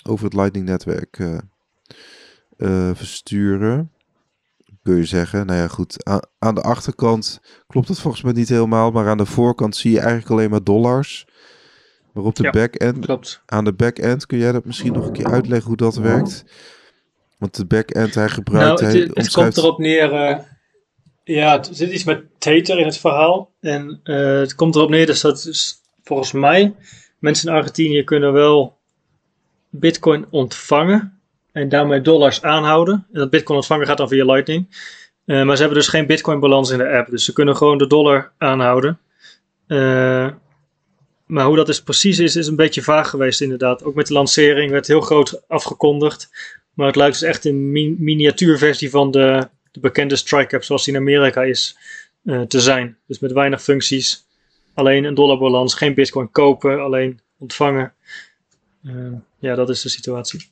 over het Lightning-netwerk uh, versturen kun je zeggen. Nou ja, goed. aan de achterkant klopt het volgens mij niet helemaal. Maar aan de voorkant zie je eigenlijk alleen maar dollars. Maar op de ja, back-end, klopt. aan de back-end, kun jij dat misschien nog een keer uitleggen hoe dat werkt? Want de back-end, hij gebruikt... Nou, het, het komt erop neer... Uh, ja, er zit iets met Tether in het verhaal. En uh, het komt erop neer dus dat dus, volgens mij... mensen in Argentinië kunnen wel bitcoin ontvangen en daarmee dollars aanhouden. En dat bitcoin ontvangen gaat dan via Lightning. Uh, maar ze hebben dus geen bitcoin balans in de app. Dus ze kunnen gewoon de dollar aanhouden. Uh, maar hoe dat dus precies is, is een beetje vaag geweest inderdaad. Ook met de lancering werd heel groot afgekondigd. Maar het lijkt dus echt een mi miniatuurversie van de, de bekende Strike app zoals die in Amerika is uh, te zijn. Dus met weinig functies. Alleen een dollarbalans, geen bitcoin kopen, alleen ontvangen. ja, dat is de situatie.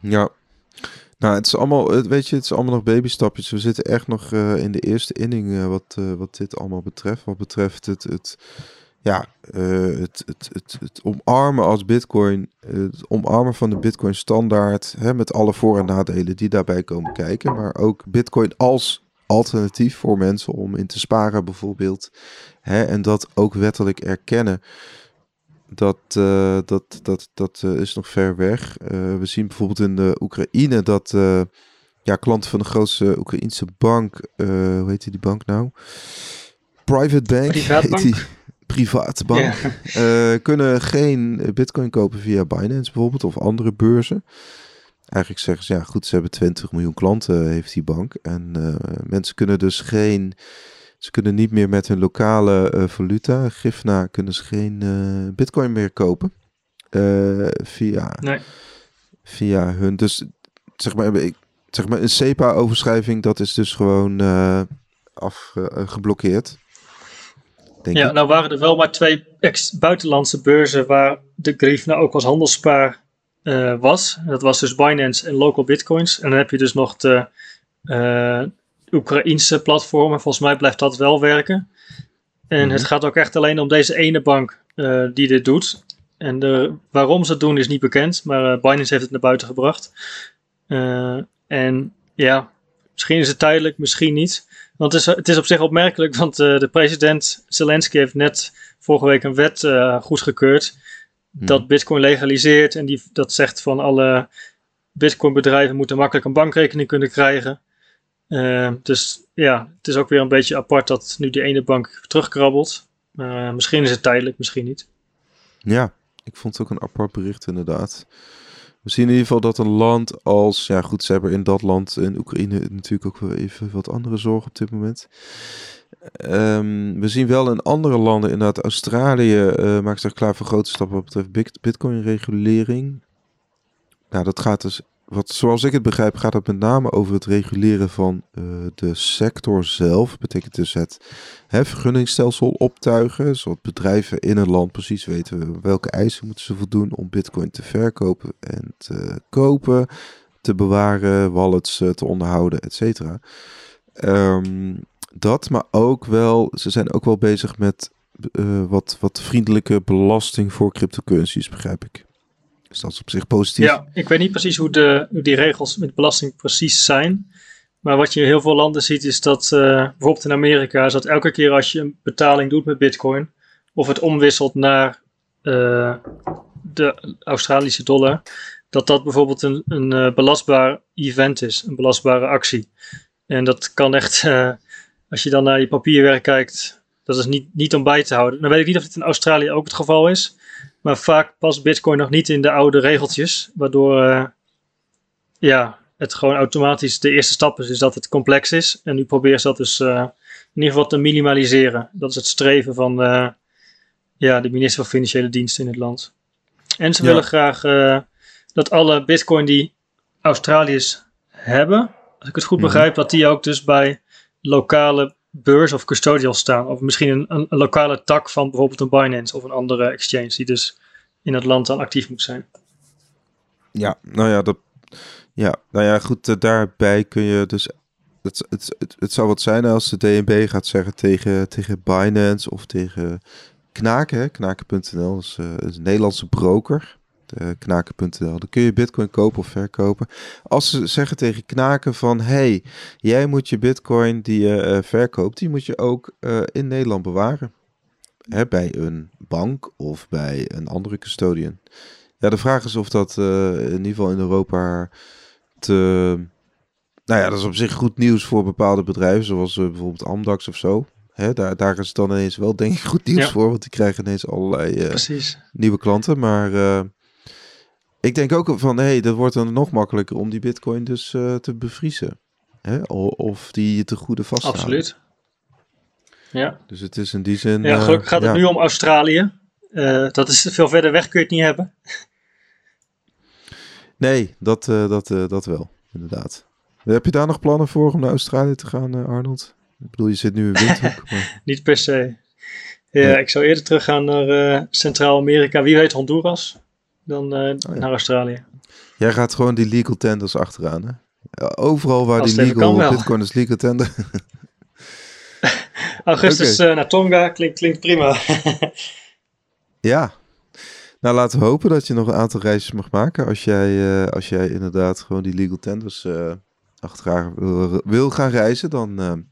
Ja. Nou, het is allemaal, weet je, het is allemaal nog babystapjes. We zitten echt nog uh, in de eerste inning uh, wat, uh, wat dit allemaal betreft. Wat betreft het, het ja, het, het, het, het, omarmen als bitcoin, het omarmen van de bitcoin standaard, hè, met alle voor- en nadelen die daarbij komen kijken. Maar ook bitcoin als alternatief voor mensen om in te sparen bijvoorbeeld. Hè, en dat ook wettelijk erkennen dat, uh, dat, dat, dat uh, is nog ver weg. Uh, we zien bijvoorbeeld in de Oekraïne dat ja, klanten van de grootste Oekraïnse bank, hoe heet die, bank nou? Private Bank, Privaatbank? Heet die, private bank, yeah. *laughs* kunnen geen bitcoin kopen via Binance bijvoorbeeld of andere beurzen. Eigenlijk zeggen ze, ja goed, ze hebben 20 miljoen klanten, heeft die bank. En mensen kunnen dus geen ze kunnen niet meer met hun lokale uh, valuta, Gifna, kunnen ze geen uh, bitcoin meer kopen. Uh, via, nee. via hun. Dus zeg maar, ik, zeg maar een SEPA-overschrijving, dat is dus gewoon afgeblokkeerd. ja, nou waren er wel maar twee buitenlandse beurzen waar de Grief nou ook als handelspaar uh, was. Dat was dus Binance en Local Bitcoins. En dan heb je dus nog de Oekraïnse platformen. Volgens mij blijft dat wel werken. En het mhm. gaat ook echt alleen om deze ene bank uh, die dit doet. En de, waarom ze het doen is niet bekend, maar Binance heeft het naar buiten gebracht. en ja, misschien is het tijdelijk, misschien niet. Want het is, het is op zich opmerkelijk, *laughs* want de president Zelensky heeft net vorige week een wet goedgekeurd dat hmm. Bitcoin legaliseert en die, dat zegt van alle Bitcoin bedrijven moeten makkelijk een bankrekening kunnen krijgen. Uh, dus ja, het is ook weer een beetje apart dat nu die ene bank terugkrabbelt. Uh, misschien is het tijdelijk, misschien niet. Ja, ik vond het ook een apart bericht inderdaad. We zien in ieder geval dat een land als, ja goed, ze hebben in dat land, in Oekraïne natuurlijk ook wel even wat andere zorgen op dit moment. Um, we zien wel in andere landen, inderdaad, Australië uh, maakt zich klaar voor grote stappen wat betreft Bitcoin-regulering. Nou, dat gaat dus, wat, zoals ik het begrijp, gaat het met name over het reguleren van uh, de sector zelf. Betekent dus het hè, vergunningsstelsel optuigen, zodat bedrijven in een land precies weten welke eisen moeten ze voldoen om Bitcoin te verkopen en te kopen, te bewaren, wallets uh, te onderhouden, et cetera. Um, dat, maar ook wel, ze zijn ook wel bezig met uh, wat, wat vriendelijke belasting voor cryptocurrencies, begrijp ik. Dus dat is op zich positief. Ja, ik weet niet precies hoe, de, hoe die regels met belasting precies zijn. Maar wat je in heel veel landen ziet is dat, uh, bijvoorbeeld in Amerika, is dat elke keer als je een betaling doet met bitcoin, of het omwisselt naar uh, de Australische dollar, dat dat bijvoorbeeld een, een belastbaar event is, een belastbare actie. En dat kan echt als je dan naar je papierwerk kijkt, dat is niet, niet om bij te houden. Dan weet ik niet of dit in Australië ook het geval is. Maar vaak past Bitcoin nog niet in de oude regeltjes. Waardoor uh, ja, het gewoon automatisch de eerste stap is, is dat het complex is. En nu proberen ze dat dus uh, in ieder geval te minimaliseren. Dat is het streven van uh, ja, de minister van Financiële Diensten in het land. En ze willen graag dat alle Bitcoin die Australiërs hebben, als ik het goed mhm. begrijp, dat die ook dus bij lokale beurs of custodial staan. Of misschien een, een, lokale tak van bijvoorbeeld een Binance of een andere exchange die dus in het land dan actief moet zijn. Ja, nou ja, dat, ja, nou ja goed, uh, daarbij kun je dus. Het, het, het, het zou wat zijn als de DNB gaat zeggen tegen, tegen Binance of tegen Knaken, knaken.nl, uh, is een Nederlandse broker knaken.nl. Dan kun je bitcoin kopen of verkopen. Als ze zeggen tegen knaken van... hey, jij moet je bitcoin die je uh, verkoopt... die moet je ook uh, in Nederland bewaren. Hè, bij een bank of bij een andere custodian. Ja, de vraag is of dat in ieder geval in Europa te... Nou ja, dat is op zich goed nieuws voor bepaalde bedrijven... zoals bijvoorbeeld Amdax of zo. Hè, daar, daar is het dan ineens wel denk ik goed nieuws ja. voor... want die krijgen ineens allerlei nieuwe klanten. Maar ik denk ook van, hé, hey, dat wordt dan nog makkelijker om die bitcoin dus uh, te bevriezen. Hè? Of die te goede vasthouden. Absoluut. Ja. Dus het is in die zin... Ja, gelukkig gaat het nu om Australië. Uh, dat is veel verder weg, kun je het niet hebben. *laughs* Nee, dat, dat, dat wel, inderdaad. Heb je daar nog plannen voor om naar Australië te gaan, Arnold? Ik bedoel, je zit nu in *laughs* Windhoek. Maar... niet per se. Ja, ik zou eerder teruggaan naar Centraal-Amerika. Wie weet Honduras dan uh, oh, naar Australië. Jij gaat gewoon die legal tenders achteraan, hè? Overal waar die legal Bitcoin is legal tender. *laughs* Augustus okay. uh, naar Tonga klinkt, klinkt prima. *laughs* ja. Nou, laten we hopen dat je nog een aantal reisjes mag maken. Als jij, uh, als jij inderdaad gewoon die legal tenders uh, achteraan wil, wil, gaan reizen, dan...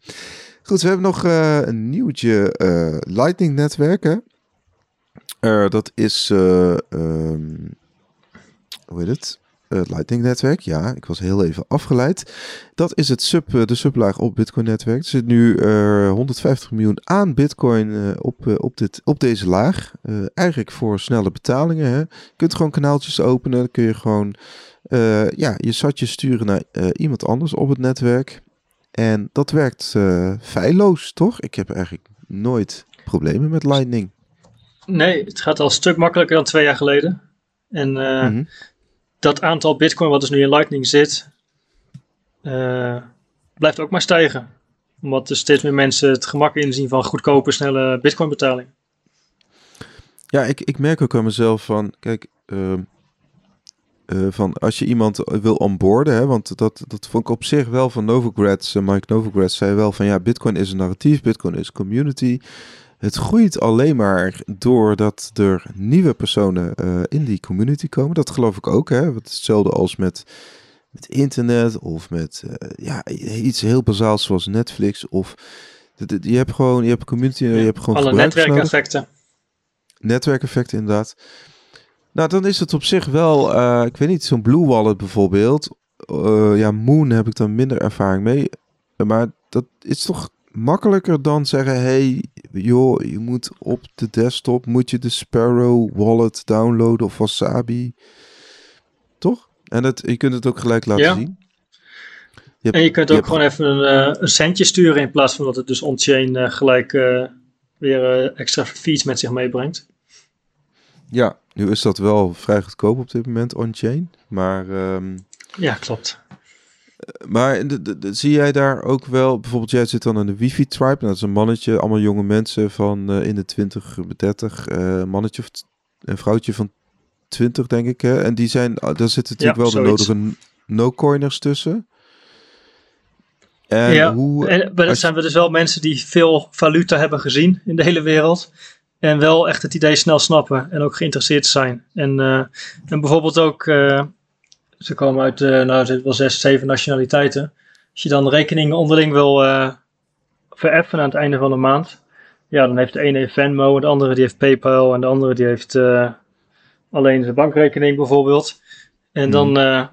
Goed, we hebben nog een nieuwtje Lightning netwerken. Uh, dat is, uh, um, hoe heet het? Het Lightning-netwerk, ja, ik was heel even afgeleid. Dat is het sub, de sublaag op Bitcoin-netwerk. Er zit nu uh, 150 miljoen aan Bitcoin op, op, dit, op deze laag. eigenlijk voor snelle betalingen. Hè. Je kunt gewoon kanaaltjes openen. Dan kun je gewoon ja, je satje sturen naar iemand anders op het netwerk. En dat werkt feilloos, toch? Ik heb eigenlijk nooit problemen met Lightning. Nee, het gaat al een stuk makkelijker dan twee jaar geleden. En uh, dat aantal bitcoin wat dus nu in Lightning zit, uh, blijft ook maar stijgen. Omdat er steeds meer mensen het gemak inzien van goedkope, snelle bitcoin betaling. Ja, ik, ik merk ook aan mezelf van, kijk, uh, uh, van als je iemand wil onboorden, hè, want dat, dat vond ik op zich wel van Novogratz, Mike Novogratz zei wel van ja, Bitcoin is een narratief, Bitcoin is community. Het groeit alleen maar doordat er nieuwe personen uh, in die community komen. Dat geloof ik ook. Hè? Het is hetzelfde als met, met internet of met uh, ja, iets heel bazaals zoals Netflix. Of je hebt gewoon, je hebt community, je hebt gewoon alle netwerkeffecten. Netwerkeffecten inderdaad. Nou, dan is het op zich wel, uh, ik weet niet, zo'n Blue Wallet bijvoorbeeld. ja, Moon heb ik dan minder ervaring mee. Maar dat is toch makkelijker dan zeggen: hey, joh, je moet op de desktop moet je de Sparrow wallet downloaden of Wasabi. Toch? En dat, je kunt het ook gelijk laten ja. zien. Je hebt, en je kunt ook gewoon even een, uh, een, centje sturen in plaats van dat het dus on-chain uh, gelijk uh, weer extra feeds met zich meebrengt. Ja, nu is dat wel vrij goedkoop op dit moment on-chain, maar... Um, ja, klopt. Maar de, de, de, zie jij daar ook wel, bijvoorbeeld jij zit dan in de wifi tribe, dat is een mannetje, allemaal jonge mensen van uh, in de 20, 30, uh, mannetje of een vrouwtje van 20 denk ik. Hè? En die zijn, daar zitten natuurlijk ja, wel zoiets. de nodige no-coiners tussen. En ja, hoe, en, maar dat zijn we dus wel mensen die veel valuta hebben gezien in de hele wereld. En wel echt het idee snel snappen en ook geïnteresseerd zijn. En, uh, en bijvoorbeeld ook ze komen uit, uh, nou, wel zes, zeven nationaliteiten. Als je dan rekeningen onderling wil uh, vereffen aan het einde van de maand, ja, dan heeft de ene Venmo, de andere die heeft PayPal en de andere die heeft uh, alleen zijn bankrekening bijvoorbeeld. En dan uh,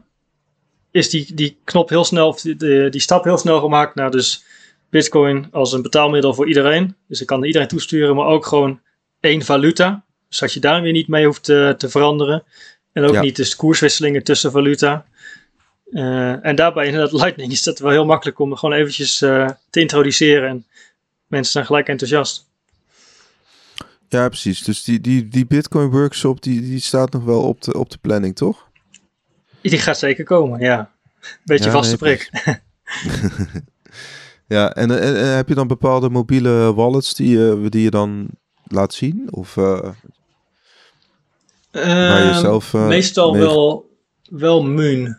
is die, die knop heel snel, die, die stap heel snel gemaakt naar dus Bitcoin als een betaalmiddel voor iedereen. Dus ik kan iedereen toesturen, maar ook gewoon één valuta. Dus dat je daar weer niet mee hoeft te, te veranderen. En ook niet de koerswisselingen tussen valuta. Uh, en daarbij inderdaad *laughs* Lightning is dat wel heel makkelijk om gewoon eventjes uh, te introduceren. En mensen zijn gelijk enthousiast. Ja, precies. Dus die, die, die Bitcoin workshop die, die staat nog wel op de, op de planning, toch? Die gaat zeker komen, ja. Beetje ja, vaste nee, prik. *laughs* ja, en, en, en, heb je dan bepaalde mobiele wallets die, uh, die je dan laat zien? Of Zelf, uh, meestal mee... wel, wel Moon.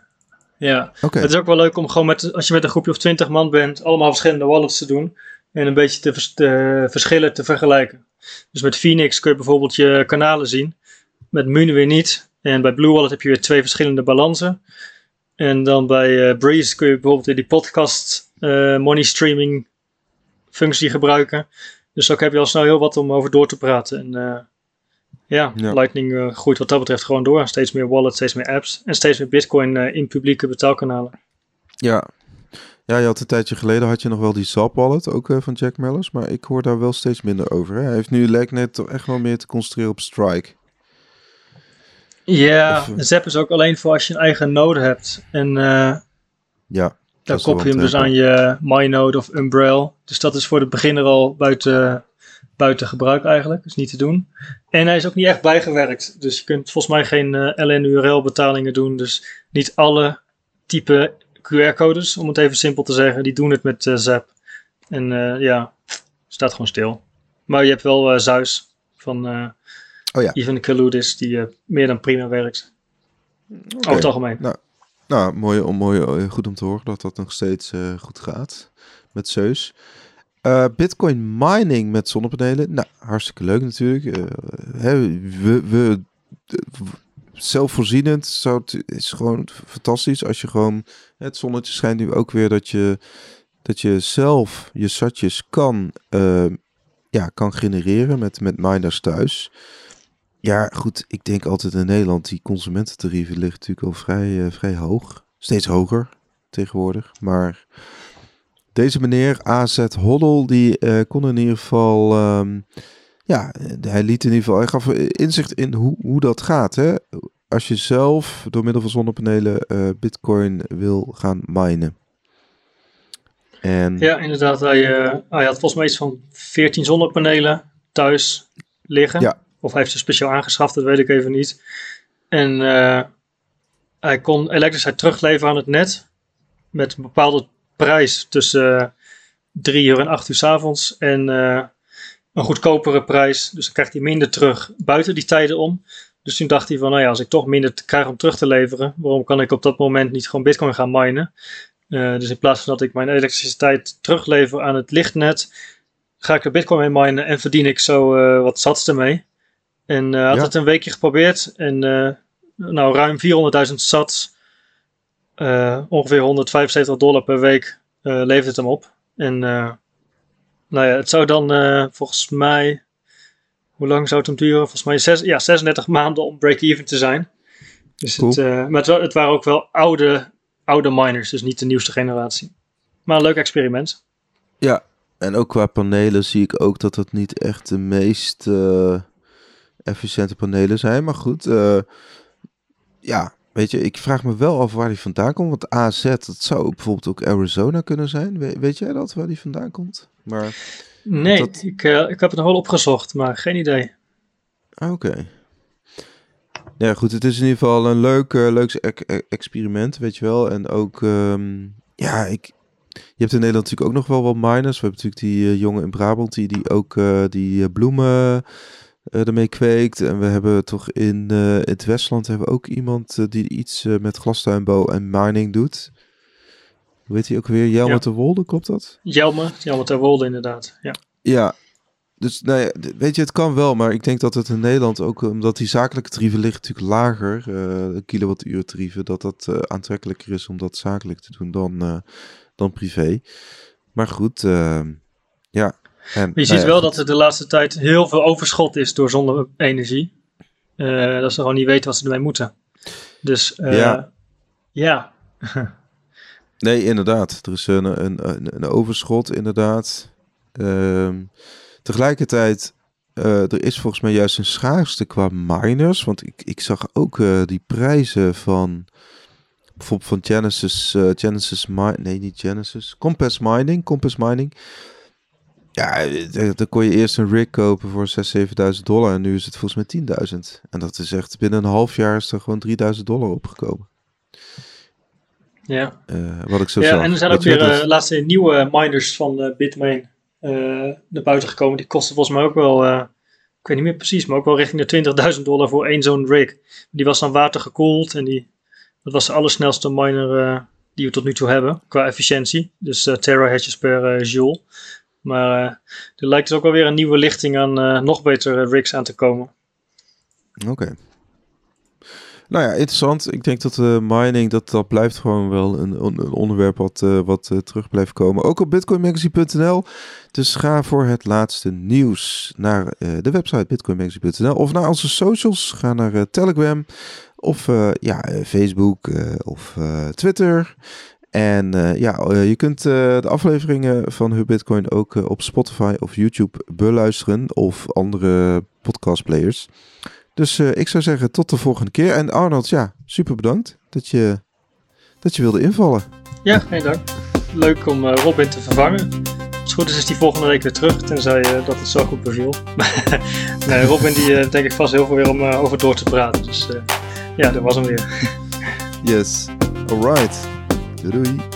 Ja, okay. het is ook wel leuk om gewoon met, als je met een groepje of twintig man bent, allemaal verschillende wallets te doen. En een beetje te, vers te verschillen te vergelijken. Dus met Phoenix kun je bijvoorbeeld je kanalen zien. Met Moon weer niet. En bij Blue Wallet heb je weer twee verschillende balansen. En dan bij uh, Breeze kun je bijvoorbeeld weer die podcast uh, money streaming functie gebruiken. Dus ook heb je al snel heel wat om over door te praten. En uh, ja, Lightning uh, groeit wat dat betreft gewoon door. Steeds meer wallets, steeds meer apps en steeds meer Bitcoin uh, in publieke betaalkanalen. Ja. ja, je had een tijdje geleden had je nog wel die Zap wallet, ook uh, van Jack Mellers, maar ik hoor daar wel steeds minder over. Hè? Hij heeft nu lijkt net toch echt wel meer te concentreren op Strike. Ja, of, Zap is ook alleen voor als je een eigen node hebt. En ja, dan koppel je hem dus aan je MyNode of Umbrel. Dus dat is voor de beginner al buiten buiten gebruik eigenlijk. Dus niet te doen. En hij is ook niet echt bijgewerkt. Dus je kunt volgens mij geen uh, eh, LN-URL betalingen doen. Dus niet alle type QR-codes, om het even simpel te zeggen, die doen het met uh, Zap. En uh, ja, staat gewoon stil. Maar je hebt wel Zeus van oh, ja. Ivan Kaludis, die meer dan prima werkt. Okay. Over het algemeen. Nou, nou mooi, mooi, goed om te horen dat dat nog steeds goed gaat met Zeus. Uh, Bitcoin mining met zonnepanelen. Nou, hartstikke leuk natuurlijk. Hè, we, we, zelfvoorzienend zou het, is gewoon fantastisch als je gewoon het zonnetje schijnt nu ook weer dat je dat je zelf je satjes kan uh, ja, kan genereren met met miners thuis. Ja, goed, ik denk altijd in Nederland die consumententarieven liggen natuurlijk al vrij vrij hoog, steeds hoger tegenwoordig, maar deze meneer AZ Hoddle, die uh, kon in ieder geval, um, ja, hij liet in ieder geval, hij gaf inzicht in hoe, hoe dat gaat. Hè? Als je zelf door middel van zonnepanelen uh, bitcoin wil gaan minen. En... Ja, inderdaad. Hij, hij had volgens mij iets van 14 zonnepanelen thuis liggen. Ja. Of hij heeft ze speciaal aangeschaft, dat weet ik even niet. En hij kon elektriciteit terugleveren aan het net met een bepaalde prijs tussen 3 uur en 8 uur s avonds en een goedkopere prijs. Dus dan krijgt hij minder terug buiten die tijden om. Dus toen dacht hij van, nou ja, als ik toch minder krijg om terug te leveren, waarom kan ik op dat moment niet gewoon bitcoin gaan minen? Uh, dus in plaats van dat ik mijn elektriciteit teruglever aan het lichtnet, ga ik er bitcoin mee minen en verdien ik zo uh, wat sats ermee. En uh, had het een weekje geprobeerd en nou ruim 400.000 sats, ongeveer 175 dollar per week levert het hem op. En nou ja, het zou dan volgens mij hoe lang zou het hem duren? Volgens mij zes, ja, 36 maanden om break-even te zijn. Dus het, uh, maar het, het, waren ook wel oude, oude miners, dus niet de nieuwste generatie. Maar een leuk experiment. Ja, en ook qua panelen zie ik ook dat het niet echt de meest uh, efficiënte panelen zijn. Maar goed, uh, ja, weet je, ik vraag me wel af waar die vandaan komt. Want AZ, dat zou bijvoorbeeld ook Arizona kunnen zijn. weet, weet jij dat, waar die vandaan komt? Maar... Nee, ik, uh, ik heb het nog wel opgezocht, maar geen idee. Ah, oké. Ja, goed, het is in ieder geval een leuk, uh, leuk e-, experiment, weet je wel. En ook, um, ja, ik, je hebt in Nederland natuurlijk ook nog wel wat miners. We hebben natuurlijk die uh, jongen in Brabant die, die ook die bloemen ermee kweekt. En we hebben toch in, in het Westland hebben we ook iemand die iets met glastuinbouw en mining doet. Hoe heet hij ook weer? Jelmer ja. ter Wolde, klopt dat? Jelmer, Jelmer ter Wolde inderdaad, ja. Ja, dus nou ja, weet je, het kan wel, maar ik denk dat het in Nederland ook, omdat die zakelijke tarieven liggen natuurlijk lager, uh, kilowattuur tarieven, dat dat uh, aantrekkelijker is om dat zakelijk te doen dan, uh, dan privé. Maar goed, ehm, ja. En, je ziet nou wel dat er de laatste tijd heel veel overschot is door zonne-energie. dat ze gewoon niet weten wat ze ermee moeten. Dus ja. ja. *laughs* Nee, inderdaad. Er is een, een, een overschot, inderdaad. Um, tegelijkertijd, uh, er is volgens mij juist een schaarste qua miners. Want ik, ik zag ook die prijzen van bijvoorbeeld van Genesis, Genesis nee niet Genesis, Compass Mining, Compass Mining. Ja, dan kon je eerst een rig kopen voor 6.000, 7.000 dollar en nu is het volgens mij 10.000. En dat is echt, binnen een half jaar is er gewoon 3.000 dollar opgekomen. Ja. Uh, wat ik zo ja, zag. en er zijn ook weer uh, laatste nieuwe miners van uh, Bitmain naar buiten gekomen. Die kosten volgens mij ook wel, ik weet niet meer precies, maar ook wel richting de 20.000 dollar voor één zo'n rig. Die was dan watergekoeld en die, dat was de allersnelste miner die we tot nu toe hebben qua efficiëntie. Dus terahashes per joule. Maar er lijkt dus ook wel weer een nieuwe lichting aan nog betere rigs aan te komen. Oké. Nou ja, interessant. Ik denk dat uh, mining, dat, dat blijft gewoon wel een, een onderwerp wat, uh, wat terug blijft komen. Ook op bitcoinmagazine.nl. Dus ga voor het laatste nieuws naar de website bitcoinmagazine.nl of naar onze socials. Ga naar Telegram of ja, Facebook of Twitter. En ja, je kunt de afleveringen van Hub Bitcoin ook op Spotify of YouTube beluisteren of andere podcastplayers. Dus ik zou zeggen tot de volgende keer. En Arnold, ja, super bedankt dat je, dat je wilde invallen. Ja, geen dank. Leuk om Robin te vervangen. Als het goed is, is die volgende week weer terug, tenzij dat het zo goed beviel. *laughs* nee, Robin die denk ik vast heel veel weer om over door te praten. Dus ja, dat was hem weer. *laughs* yes, alright. Doei doei.